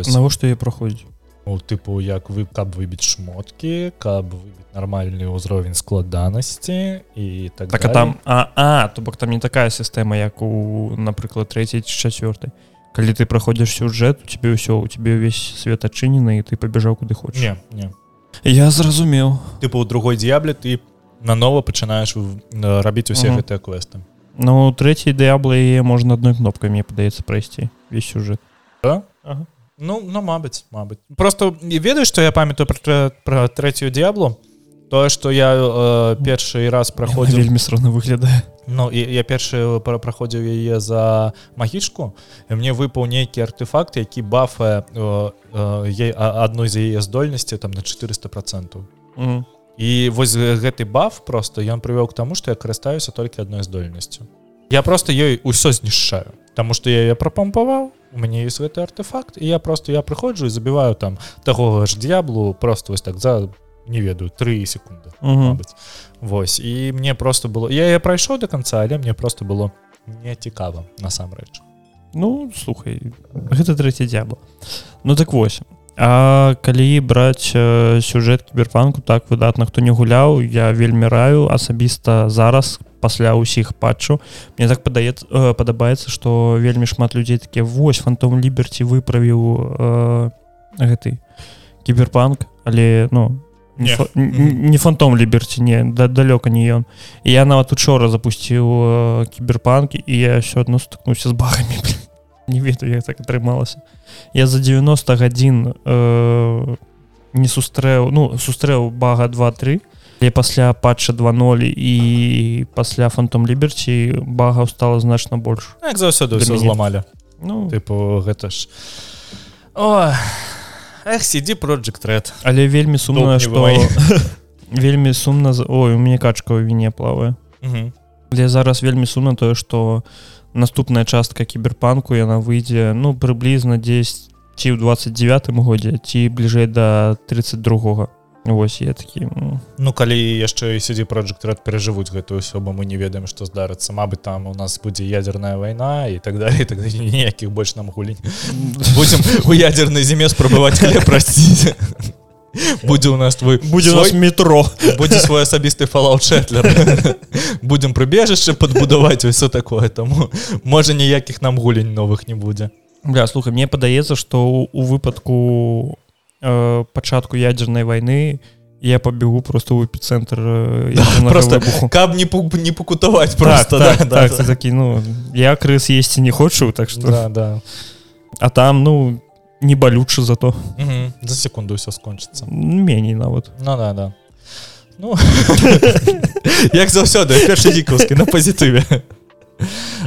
Навошта я праходзіць у тыпу як вы каб выбіць шмоткі каб выбіць нармальны ўзровень складанасці і так так а там а а то бок там не такая сістэма як у напрыклад трэцяй чацвёртай калі ты праходзіш сюжэт у тебе ўсё у тебе ўвесь свет адчынены і ты пабежаў куды хочаш не, не. я зразумеў тыпу у другой д'ябле ты нанова пачынаеш рабіць усе гэтыя квесты Ну трэцяй дыябла яе можна адной кнопкай мне падаецца прайсці весь сюжэт да? ага. Ну ну мабыць мабыць просто ведаю што я памятаю пра, пра трэцюю д'яблу тое што я э, першы раз праходзіў вельмі сродна выглядае Ну і я першы праходзіў яе за магічку мне выпаў нейкі артефакт які бафа адной з яе здольнасці там на 400 процентаў mm і вось гэты баф просто ён прывёў к таму што я карыстаюся толькі адной здольнасцю я просто ёй усё знішчаю Таму што я яе прапампаваў у мяне ёсць гэты артефакт і я просто я прыходжу і забіваю там таго ж д'яблу просто вось так за не ведаю 3 секунды быць Вось. І мне просто было я я прайшоў до конца але мне просто было не цікава насамрэч Ну слухай гэта трэці дзябла Ну так вось. А калі браць э, сюжэт кіберпанку так выдатна хто не гуляў я вельмі раю асабіста зараз пасля ўсіх патчу. Мне так падаецца э, падабаецца што вельмі шмат людзей такі вось фантом ліберці выправіў э, гэты кіберпанк але ну не, фа, не фантом ліберці не да, далёка не ён я нават учора запусціў э, кіберпанкі і я все адно стукнуўся з багамі не ведаю як так атрымалася я за 90 гадзін э, не сустрэў ну сустрэў бага 23 я пасля патча 20 і пасля фантом ліберці бага стала значна больш як заўсёды зламалі ну. Тыпу гэта ж. О Эх, сидзі project red? Але вельмі сумна што вельмі сумна ой у мяне качка ў віне плавае. Для зараз вельмі сумна тое што наступная частка кіберпанку яна выйдзе ну прыблізна 10 ці ў 29 годзе ці бліжэй да 32 Вось я такі Ну калі яшчэ сядзі project red перажывуць гэтую асобу мы не ведаем што здарыцца. Мабыць там у нас будзе ядерная вайна і так далее так ніякіх больш нам гулень будзем у ядернай зіме спрабаваць прасціць будзе у нас твой будзе свой... метро. будзе свой асабісты фалаўчэтлер будзем прыбежышча падбудаваць ўсё такое таму можа ніякіх нам гулень новых не будзе. Бля, слухай мне падаецца што у выпадку у э, пачатку ядзернай войны я побегу просто ў эпіцэнтр э, да, просто каб не не пакутаваць просто так, да, так, да, так, да. такі ну я крыс есці не хочу так что да, да. а там ну не балючы зато. Мгм. за секунду все скончыцца меней нават Ну да да. Ну як заўсёды першы дзікаўскі на пазітыве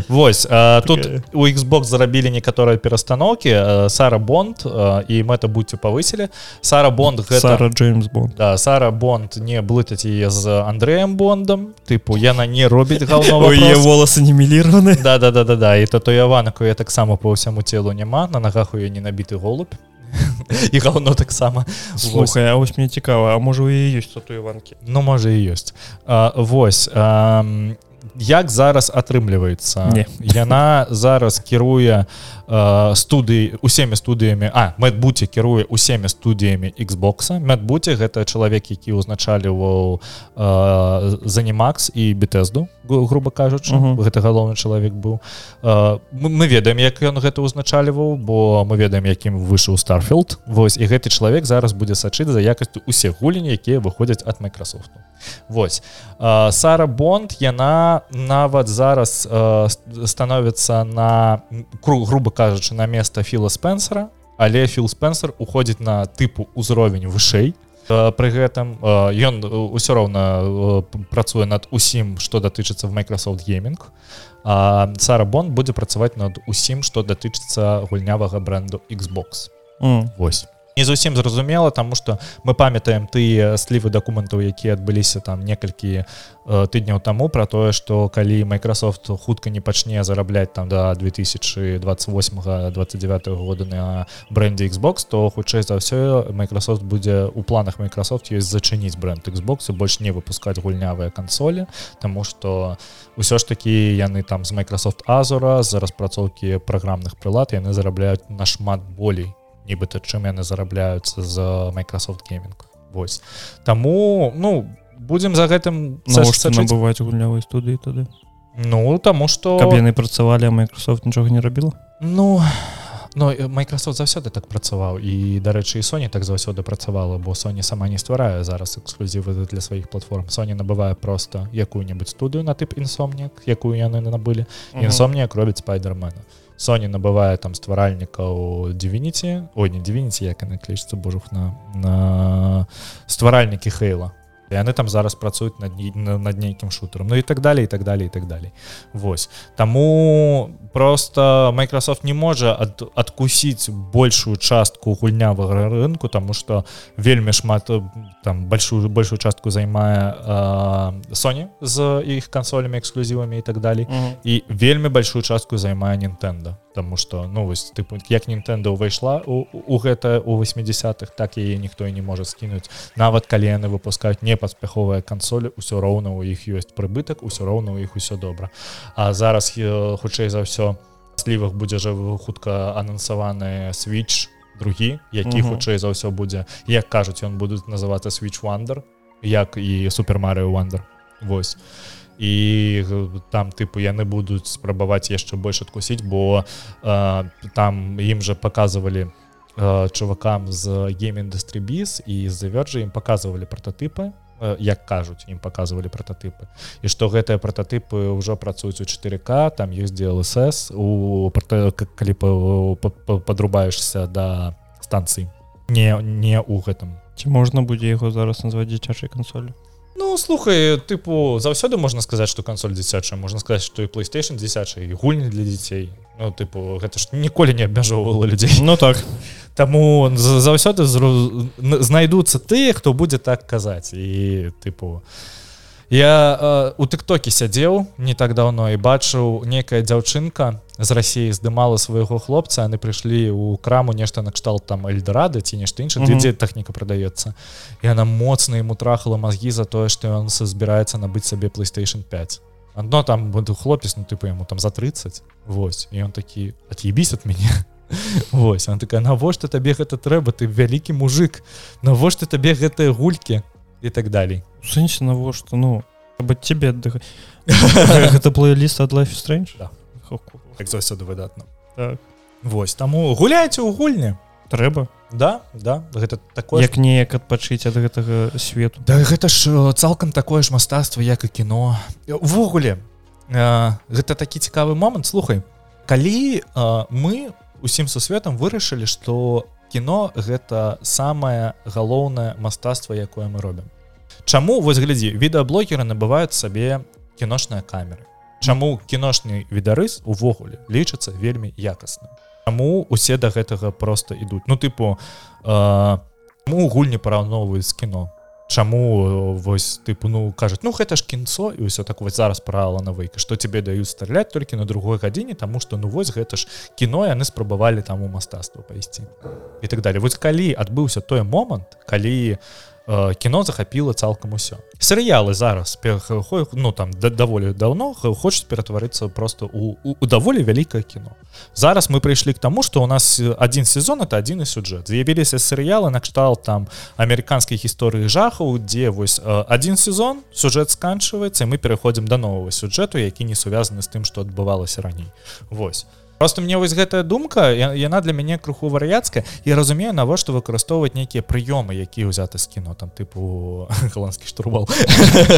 Вось а, тут Такая. у Xbox зарабілі некаторыя перастаноўкі а, Сара Бонд і мэта будьце павысілі Сара Бонд гэта Сара Джеймс Бонд. Да, Сара Бонд не блытаць яе з Андрэем Бондам тыпу яна не робіць Ой, яе волосы не міліраваны да да да да да і татуяванак я таксама по ўсяму целу няма на нагах у яе не набіты голубь. І гално таксама слухай А вось мне цікава А можа у ёсць татуяванкі Ну можа і ёсць а, Вось а, як зараз атрымліваецца Не. яна зараз кіруе студыі усімі студыямі А мэтбуце кіруе усімі студыямі Xбокса мэтбуце гэта чалавек які ўзначаліваў занімакс і бітэзду грубо кажучы. Мгм. гэта галоўны чалавек быў. А, мы, ведаем як ён гэта ўзначаліваў бо мы ведаем якім выйшаў старфілд Вось і гэты чалавек зараз будзе сачыць за якасцю усе гульні якія выходзяць ад Майкрасофту Вось. А, Сара Бонд яна нават зараз ст- становіцца на кру грубо кажучы на место філа спенсера але філ спенсер уходзіць на тыпу ўзровень вышэй. А, пры гэтым а, ён ўсё роўна а, п- працуе над усім што датычыцца в Microsoft гейминг Бонд будзе працаваць над усім што датычыцца гульнявага бренду Xbox. М. Вось не зусім зразумела тому что мы памятаем тыя слівы дакументаў якія адбыліся там некалькі э, тыдняў таму про тое что калі Microsoft хутка не пачне зарабляць там до 2028-29 года на бренде Xbox то хутчэй за ўсё Microsoft будзе у планах Microsoft ёсць зачыніць бренд Xbox і больш не выпускаць гульнявыя кансолі тому что ўсё ж такі яны там з Microsoft Азура за распрацоўкі праграмных прылад яны зарабляюць нашмат болей нібыта чым яны зарабляюцца з Microsoft Gaming. Вось. Таму ну будзем за гэтым набываць гульнявай студыі тады? Ну таму что каб яны працавалі а Microsoft нічога не рабіла? Ну Ну і Microsoft заўсёды так працаваў. І дарэчы і Sony так заўсёды працавала бо Sony сама не стварае зараз эксклюзівы для сваіх платформ. Sony набывае просто якую-небудзь студыю на тып інсомнік якую яны набылі. Інсомніяк робіць спайдермена Sony набывае там стваральнікаў Divinity. Ой не Divinity як яны клічцца божух на на стваральнікі хейла яны там зараз працуюць над, над нейкім шутарам Ну і так далее і так далее і так далее. Вось. Таму просто Microsoft не можа ад, адкусіць большую частку гульнявага рынку тому что вельмі шмат э, там большую большую частку займае э, Sony з іх кансолямі эксклюзівамі і так далее. І вельмі большую частку займае Nintendo. Таму что ну вось тыпу як Nintendo ўвайшла у, у гэта у 80-х так яе ніхто і не можа скінуць нават калі яны выпускаюць непаспяховыя кансолі ўсё роўна у іх ёсць прыбытак усё роўна у іх усё добра. А зараз хутчэй за ўсё слівах будзе жа хутка анансаваны switch другі які Мгм. хутчэй за ўсё будзе як кажуць ён будуць называцца switch wonder як і супер Mario wonder. Вось. І г- там тыпу яны будуць спрабаваць яшчэ больш адкусіць бо э, там ім жа показывалі э, чувакам з game industry biz і з заверджы ім показывалі прототыпы як кажуць ім показывалі прототыпы і што гэтыя прототыпы ўжо працуюць у 4к там ёсць DLSS у калі па- па- па- подрубаешься да станцыі. Не не у гэтым. Ці можна будзе яго зараз назваць дзіцячай кансолю Ну слухай тыпу заўсёды можна сказаць што кансоль дзіцячая можна сказаць што і PlayStation дзіцячай гульні для дзяцей. Ну тыпу гэта ж ніколі не абмяжоўвала людзей. Ну так Таму заўсёды знайдуцца тыя хто будзе так казаць. І тыпу я э, у тыктоке сядзеў не так давно і бачыў некая дзяўчынка з рассіі здымала свайго хлопца яны прыйшлі ў краму нешта накшталт там эльдорада ці нешта інша Мгм. дзе тэхніка прадаецца. І она моцна ему трахала мазгі за тое што ён збіраецца набыць сабе PlayStation 5 одно там буду хлопец ну тыпу яму там за 30 Вось і ён такі от'ебісь от мяне Вось она такая навошта табе гэта трэба? Ты вялікі мужик навошта табе гэтыя гулькі? І так далей. Сэнсе навошта? Ну цябе аддыхаць. Гэта плейліст ад life strange? Да. Як заўсёды выдатна. Так. Вось таму гуляйце ў гульні. Трэба. Да да гэта такое як неяк адпачыць ад гэтага свету. Да гэта ж э, цалкам такое ж мастацтва як і кіно. Увогуле э, гэта такі цікавы момант. Слухай калі э, мы усім сусветам вырашылі што кіно гэта самае галоўнае мастацтва якое мы робім. Чаму вось глядзі відэаблогеры набываюць сабе кіношныя камеры? Чаму кіношны відарыс увогуле лічыцца вельмі якасным? Таму усе да гэтага просто ідуць? Ну тыпу э, гульні параўноўваюць з кіно Чаму вось тыпу ну кажуць ну гэта ж кінцо і ўсё так вось зараз правала на выйка што тебе даюць страляць толькі на другой гадзіне тому что ну вось гэта ж кіно яны спрабавалі там у мастацтва пайсці і так далее. Вось калі адбыўся той момант калі у Э, кіно захапіла цалкам усё. Серыялы зараз ну там да, даволі давно хочуць ператварыцца просто у, у, у даволі вялікае кіно зараз мы прыйшлі к тому что у нас один сезон это один і сюджэт з'явіліся серыялы накшталт там амерыканскай гісторыі жахаў дзе вось один сезон сюжэт сканчваецца мы пераходзім до нового сюджэту які не сувязаны з тым что адбывалася раней восьось просто мне вось гэтая думка яна для мяне круху вар'яцкая. І разумею навошта выкарыстоўваць нейкія прыёмы якія ўзяты з кіно там тыпу галандскі штурвал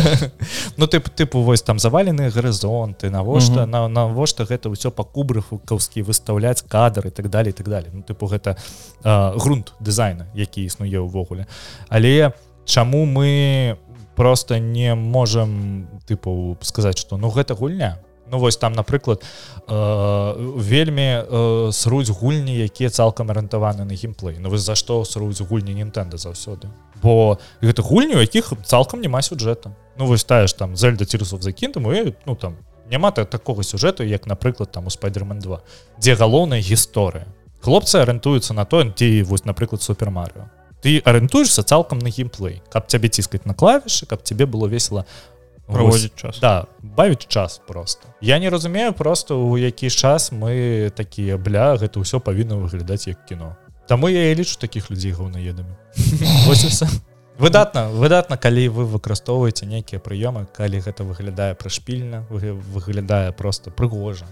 ну тып тыпу вось там заваленыя гарызонты навошта на навошта гэта ўсё па кубрыхукаўскі выстаўляць кадры так далее так далее ну тыпу гэта грунт дызайна які існуе ўвогуле. Але чаму мы просто не можем тыпу сказаць что ну гэта гульня Ну вось там напрыклад э, вельмі э, сруць гульні якія цалкам арыентаваны на геймплей Ну вы за што сруць гульні Нтэнда заўсёды? Бо гэта гульню якіх цалкам няма сюджэта Ну вось таеш там зельда цірусов закінтам і ну там няма так такого сюжэту як напрыклад там у спайдермен 2 дзе галоўная гісторыя. Хлопцы арыентуюцца на то ці вось напрыклад супермарыо ты арыентуешься цалкам на геймплей каб цябе ціскаць на клавішы каб тебе было весело проводзіць час. Да бавіць час просто. Я не разумею просто у які час мы такія бля гэта ўсё павінна выглядаць як кіно Таму я і лічу таких людзей гаўнаедамі выдатна выдатна калі вы выкарыстоўваеце нейкія прыёмы калі гэта выглядае прышпільна выглядае просто прыгожа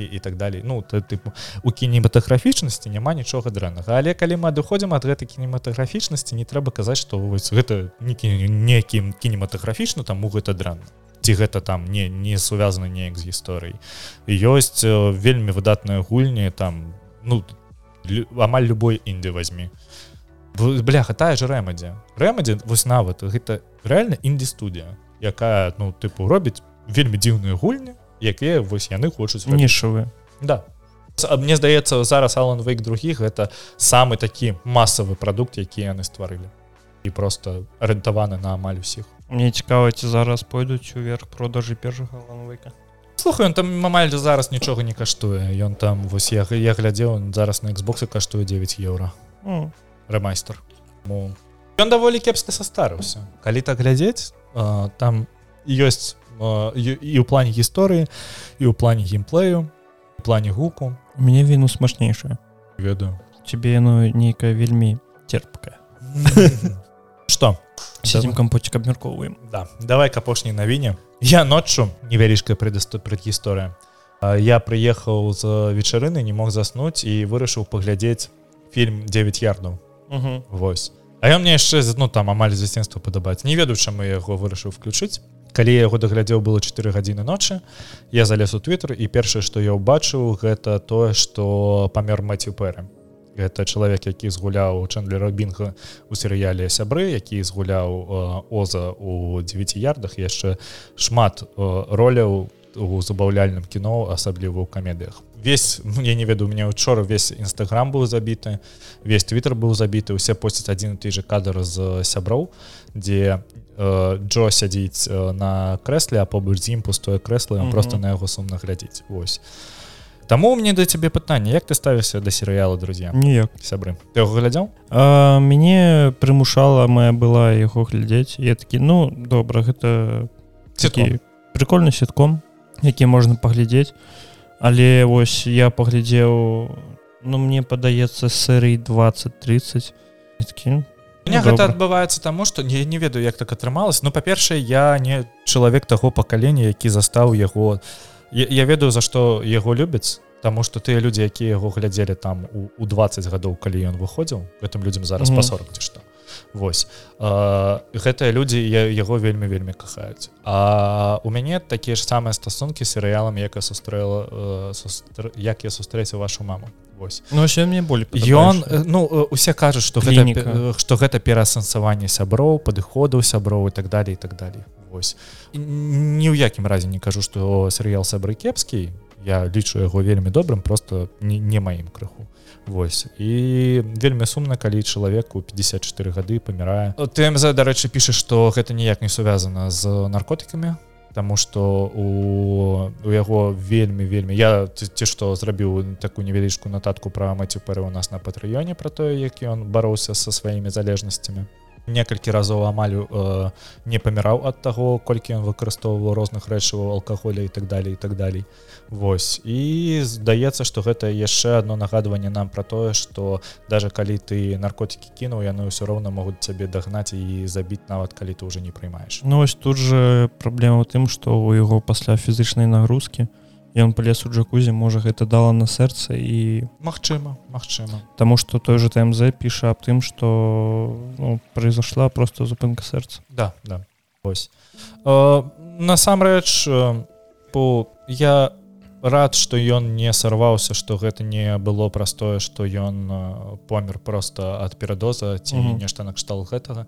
і, і так далей. Ну ты тыпу у кінематаграфічнасці няма нічога дрэннага. Але калі мы адыходзім ад гэтай кінематаграфічнасці не трэба казаць што вось гэта некім кінематаграфічна таму гэта дрэнна. Ці гэта там не не сувязана неяк з гісторыяй. Ёсць вельмі выдатныя гульні там ну амаль любой інды возьми бляха тая же рэмадзе рэмадзе вось нават гэта реально інді-студія якая ну тыпу робіць вельмі дзіўныя гульні якія вось яны хочуць нішавы да. Мне здаецца зараз алан вейк других гэта самы такі масавы прадукт які яны стварылі. І просто арыентаваны на амаль усіх. Мне цікава ці зараз пойдуць уверх продажы першага ланвейка слухай он там амаль зараз нічога не каштуе. Ён там вось я я глядзеў зараз на xбосе каштуе 9 еўра. Рэмайстер ну, ён даволі кепска састарыўся. Калі так глядзець там ёсць і ў плане гісторыі і ў плане геймплею у плане гуку. Мне віну смачнейшая ведаю тебе яно нейкая вельмі терпкая что сядзім кампотчик абмяркоўваем да. Давай к апошняй навіне я ноччу невялічкая предыступ предгісторыя я прыехаў з вечарыны не мог заснуць і вырашыў паглядзець фільм 9 ярдаў восьось А я мне яшчэ ну там амаль засенства падабаць не ведаю чаму яго вырашыў включыць калі яго даглядзеў было 4 гадзіны ночы я залез у твиттер і першае што я ўбачыў гэта тое што памёр маці пэры гэта чалавек які згуляў чандлера бінга у серыяле сябры які згуляў э, оза у 9 ярдах яшчэ шмат э, роляў у забаўляльным кіно асабліва ў камедыях. Весь ну, я не веду у меня учора весь нстаграм быў забіты весь твиттер быў забіты усе посцяць адзін той же кадр з сяброў дзе Джо сядзіць на крэсле а побач з ім пустое крэсла mm -hmm. просто на яго сумна глядзець Вось. Таму мне да цябе пытанне як ты ставішся да серыяла друзья? Ніяк. Сябры. Ты яго глядзеў? Мяне прымушала моя была яго глядзець. Я такі ну добра гэта такі прикольны сетком які можна паглядзець. Але вось я паглядзеў ну мне падаецца серый 20-30 такі меня гэта адбываецца таму что не не ведаю як так атрымалось но па-першае я не чалавек таго пакалення які застаў яго. Я, я ведаю за што яго любяць Таму что тыя людзі якія яго глядзелі там у, у 20 гадоў калі ён выходзіў гэтым людзям зараз mm -hmm. па 40 ці што Вось. А, гэтыя людзі яго вельмі вельмі кахаюць. А у мяне такія ж самыя стасункі серыялам як я сустрэла сустр... як я сустрэціў вашу маму. Вось. Ну мне болей ён ну усе кажуць што гэта, што гэта пераасэнсаванне сяброў падыходаў сяброў і так далее і так далее Вось. Ні ў якім разе не кажу што серыял сябры кепскі. Я лічу яго вельмі добрым просто не, не маім крыху Вось. І вельмі сумна калі чалавеку 54 гады памірае. Тмз дарэчы піша што гэта ніяк не сувязана з наркотыкамі Таму што у, у яго вельмі вельмі я ці што зрабіў такую невялічку нататку пра маці пары у нас на патрыёне пра тое які ён бароўся са сваімі залежнасцямі некалькі разоў амаль э, не паміраў ад таго колькі ён выкарыстоўваў розных рэчываў алкаголя і так далее і так далей. Вось. І здаецца што гэта яшчэ одно нагадванне нам пра тое што даже калі ты наркотики кінуў яны ўсё роўна могуць цябе дагнаць і забіць нават калі ты уже не прыймаеш Ну вось тут же праблема ў тым што у яго пасля фізычнай нагрузкі ён полез у джакузі можа гэта дала на сэрца і Мачыма Мачыма Таму что той же тмз піша аб тым что ну, произошла просто зупынка сэрца да да. Ось. Э, насамрэч по я рад что ён не сарваўся что гэта не было простое что ён помер просто ад перадоза ці mm -hmm. нешта накшталт гэтага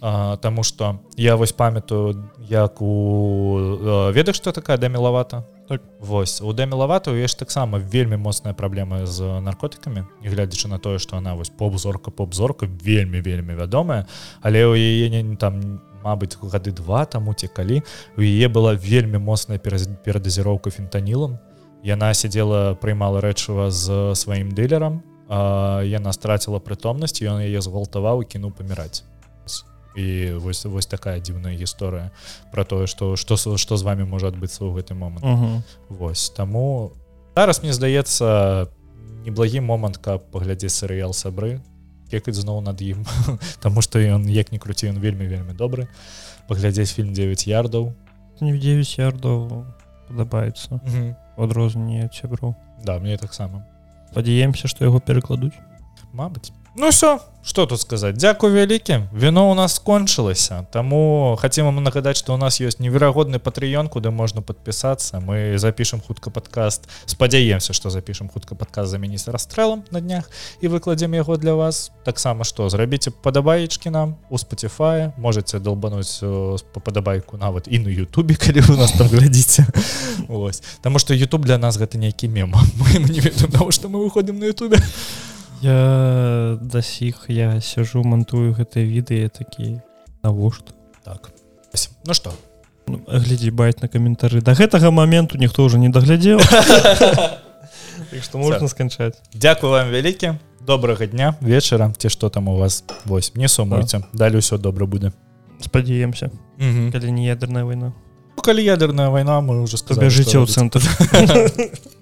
а, Таму что я вось памятаю як у ведах что такая да мелавата так. Вось. У дэмілавата ёсць таксама вельмі моцная праблема з наркотыкамі і глядзячы на тое што она вось поп-зорка поп-зорка вельмі вельмі вядомая але ў яе не там Мабыць гады два таму ці калі у яе была вельмі моцная перадазіроўка фентанілам. Яна сидзела прыймала рэчыва з сваім дылерам яна страціла прытомнасць ён яе згвалтаваў і кінуў паміраць і вось вось такая дзіўная гісторыя про тое что что что з вами можа адбыцца ў гэты момант. Uh -huh. Вось таму зараз мне здаецца неблагі момант каб паглядзець серыял сабры кекаць зноў над ім Таму что ён як не круці ён вельмі вельмі добры. Паглядзець фільм 9 ярдаў не 9 ярдаў падабаецца. Uh -huh. адрозненне сябру да мне таксама. Спадзяемся што яго перакладуць. Мабыць Ну все что тут сказать. Дякую вялікі вино у нас скончылася Таму хотим вам нагадаць что у нас есть неверагодны патрыён куды можна подпісацца мы запишем хутка подкаст спадзяемся что запишем хутка подкаст заменіць расстрэлам на днях і выкладзем яго для вас. Таксама что зрабіце падабаечки нам у Spotify можете долбануть по падабайку нават і на Ютубе калі вы нас там глядзіце. Ось Таму что YouTube для нас гэта нейкі мем. Мы не ведаем что мы выходим на Ютубе. а Я да сіх я сяжу мантую гэтыя відэа такі навошта? Так. Ну что? Ну, глядзі байт на каментары. Да гэтага моменту ніхто ўжо не даглядзеў. Што можна сканчаць. Дякую вам вялікі. Добрага дня вечара ці што там у вас? Вось не сумуйце. Далі ўсё добра будзе. Спадзяемся. Калі не ядерная вайна. Ну, калі ядерная вайна мы уже сказали жыццё ў цэнтр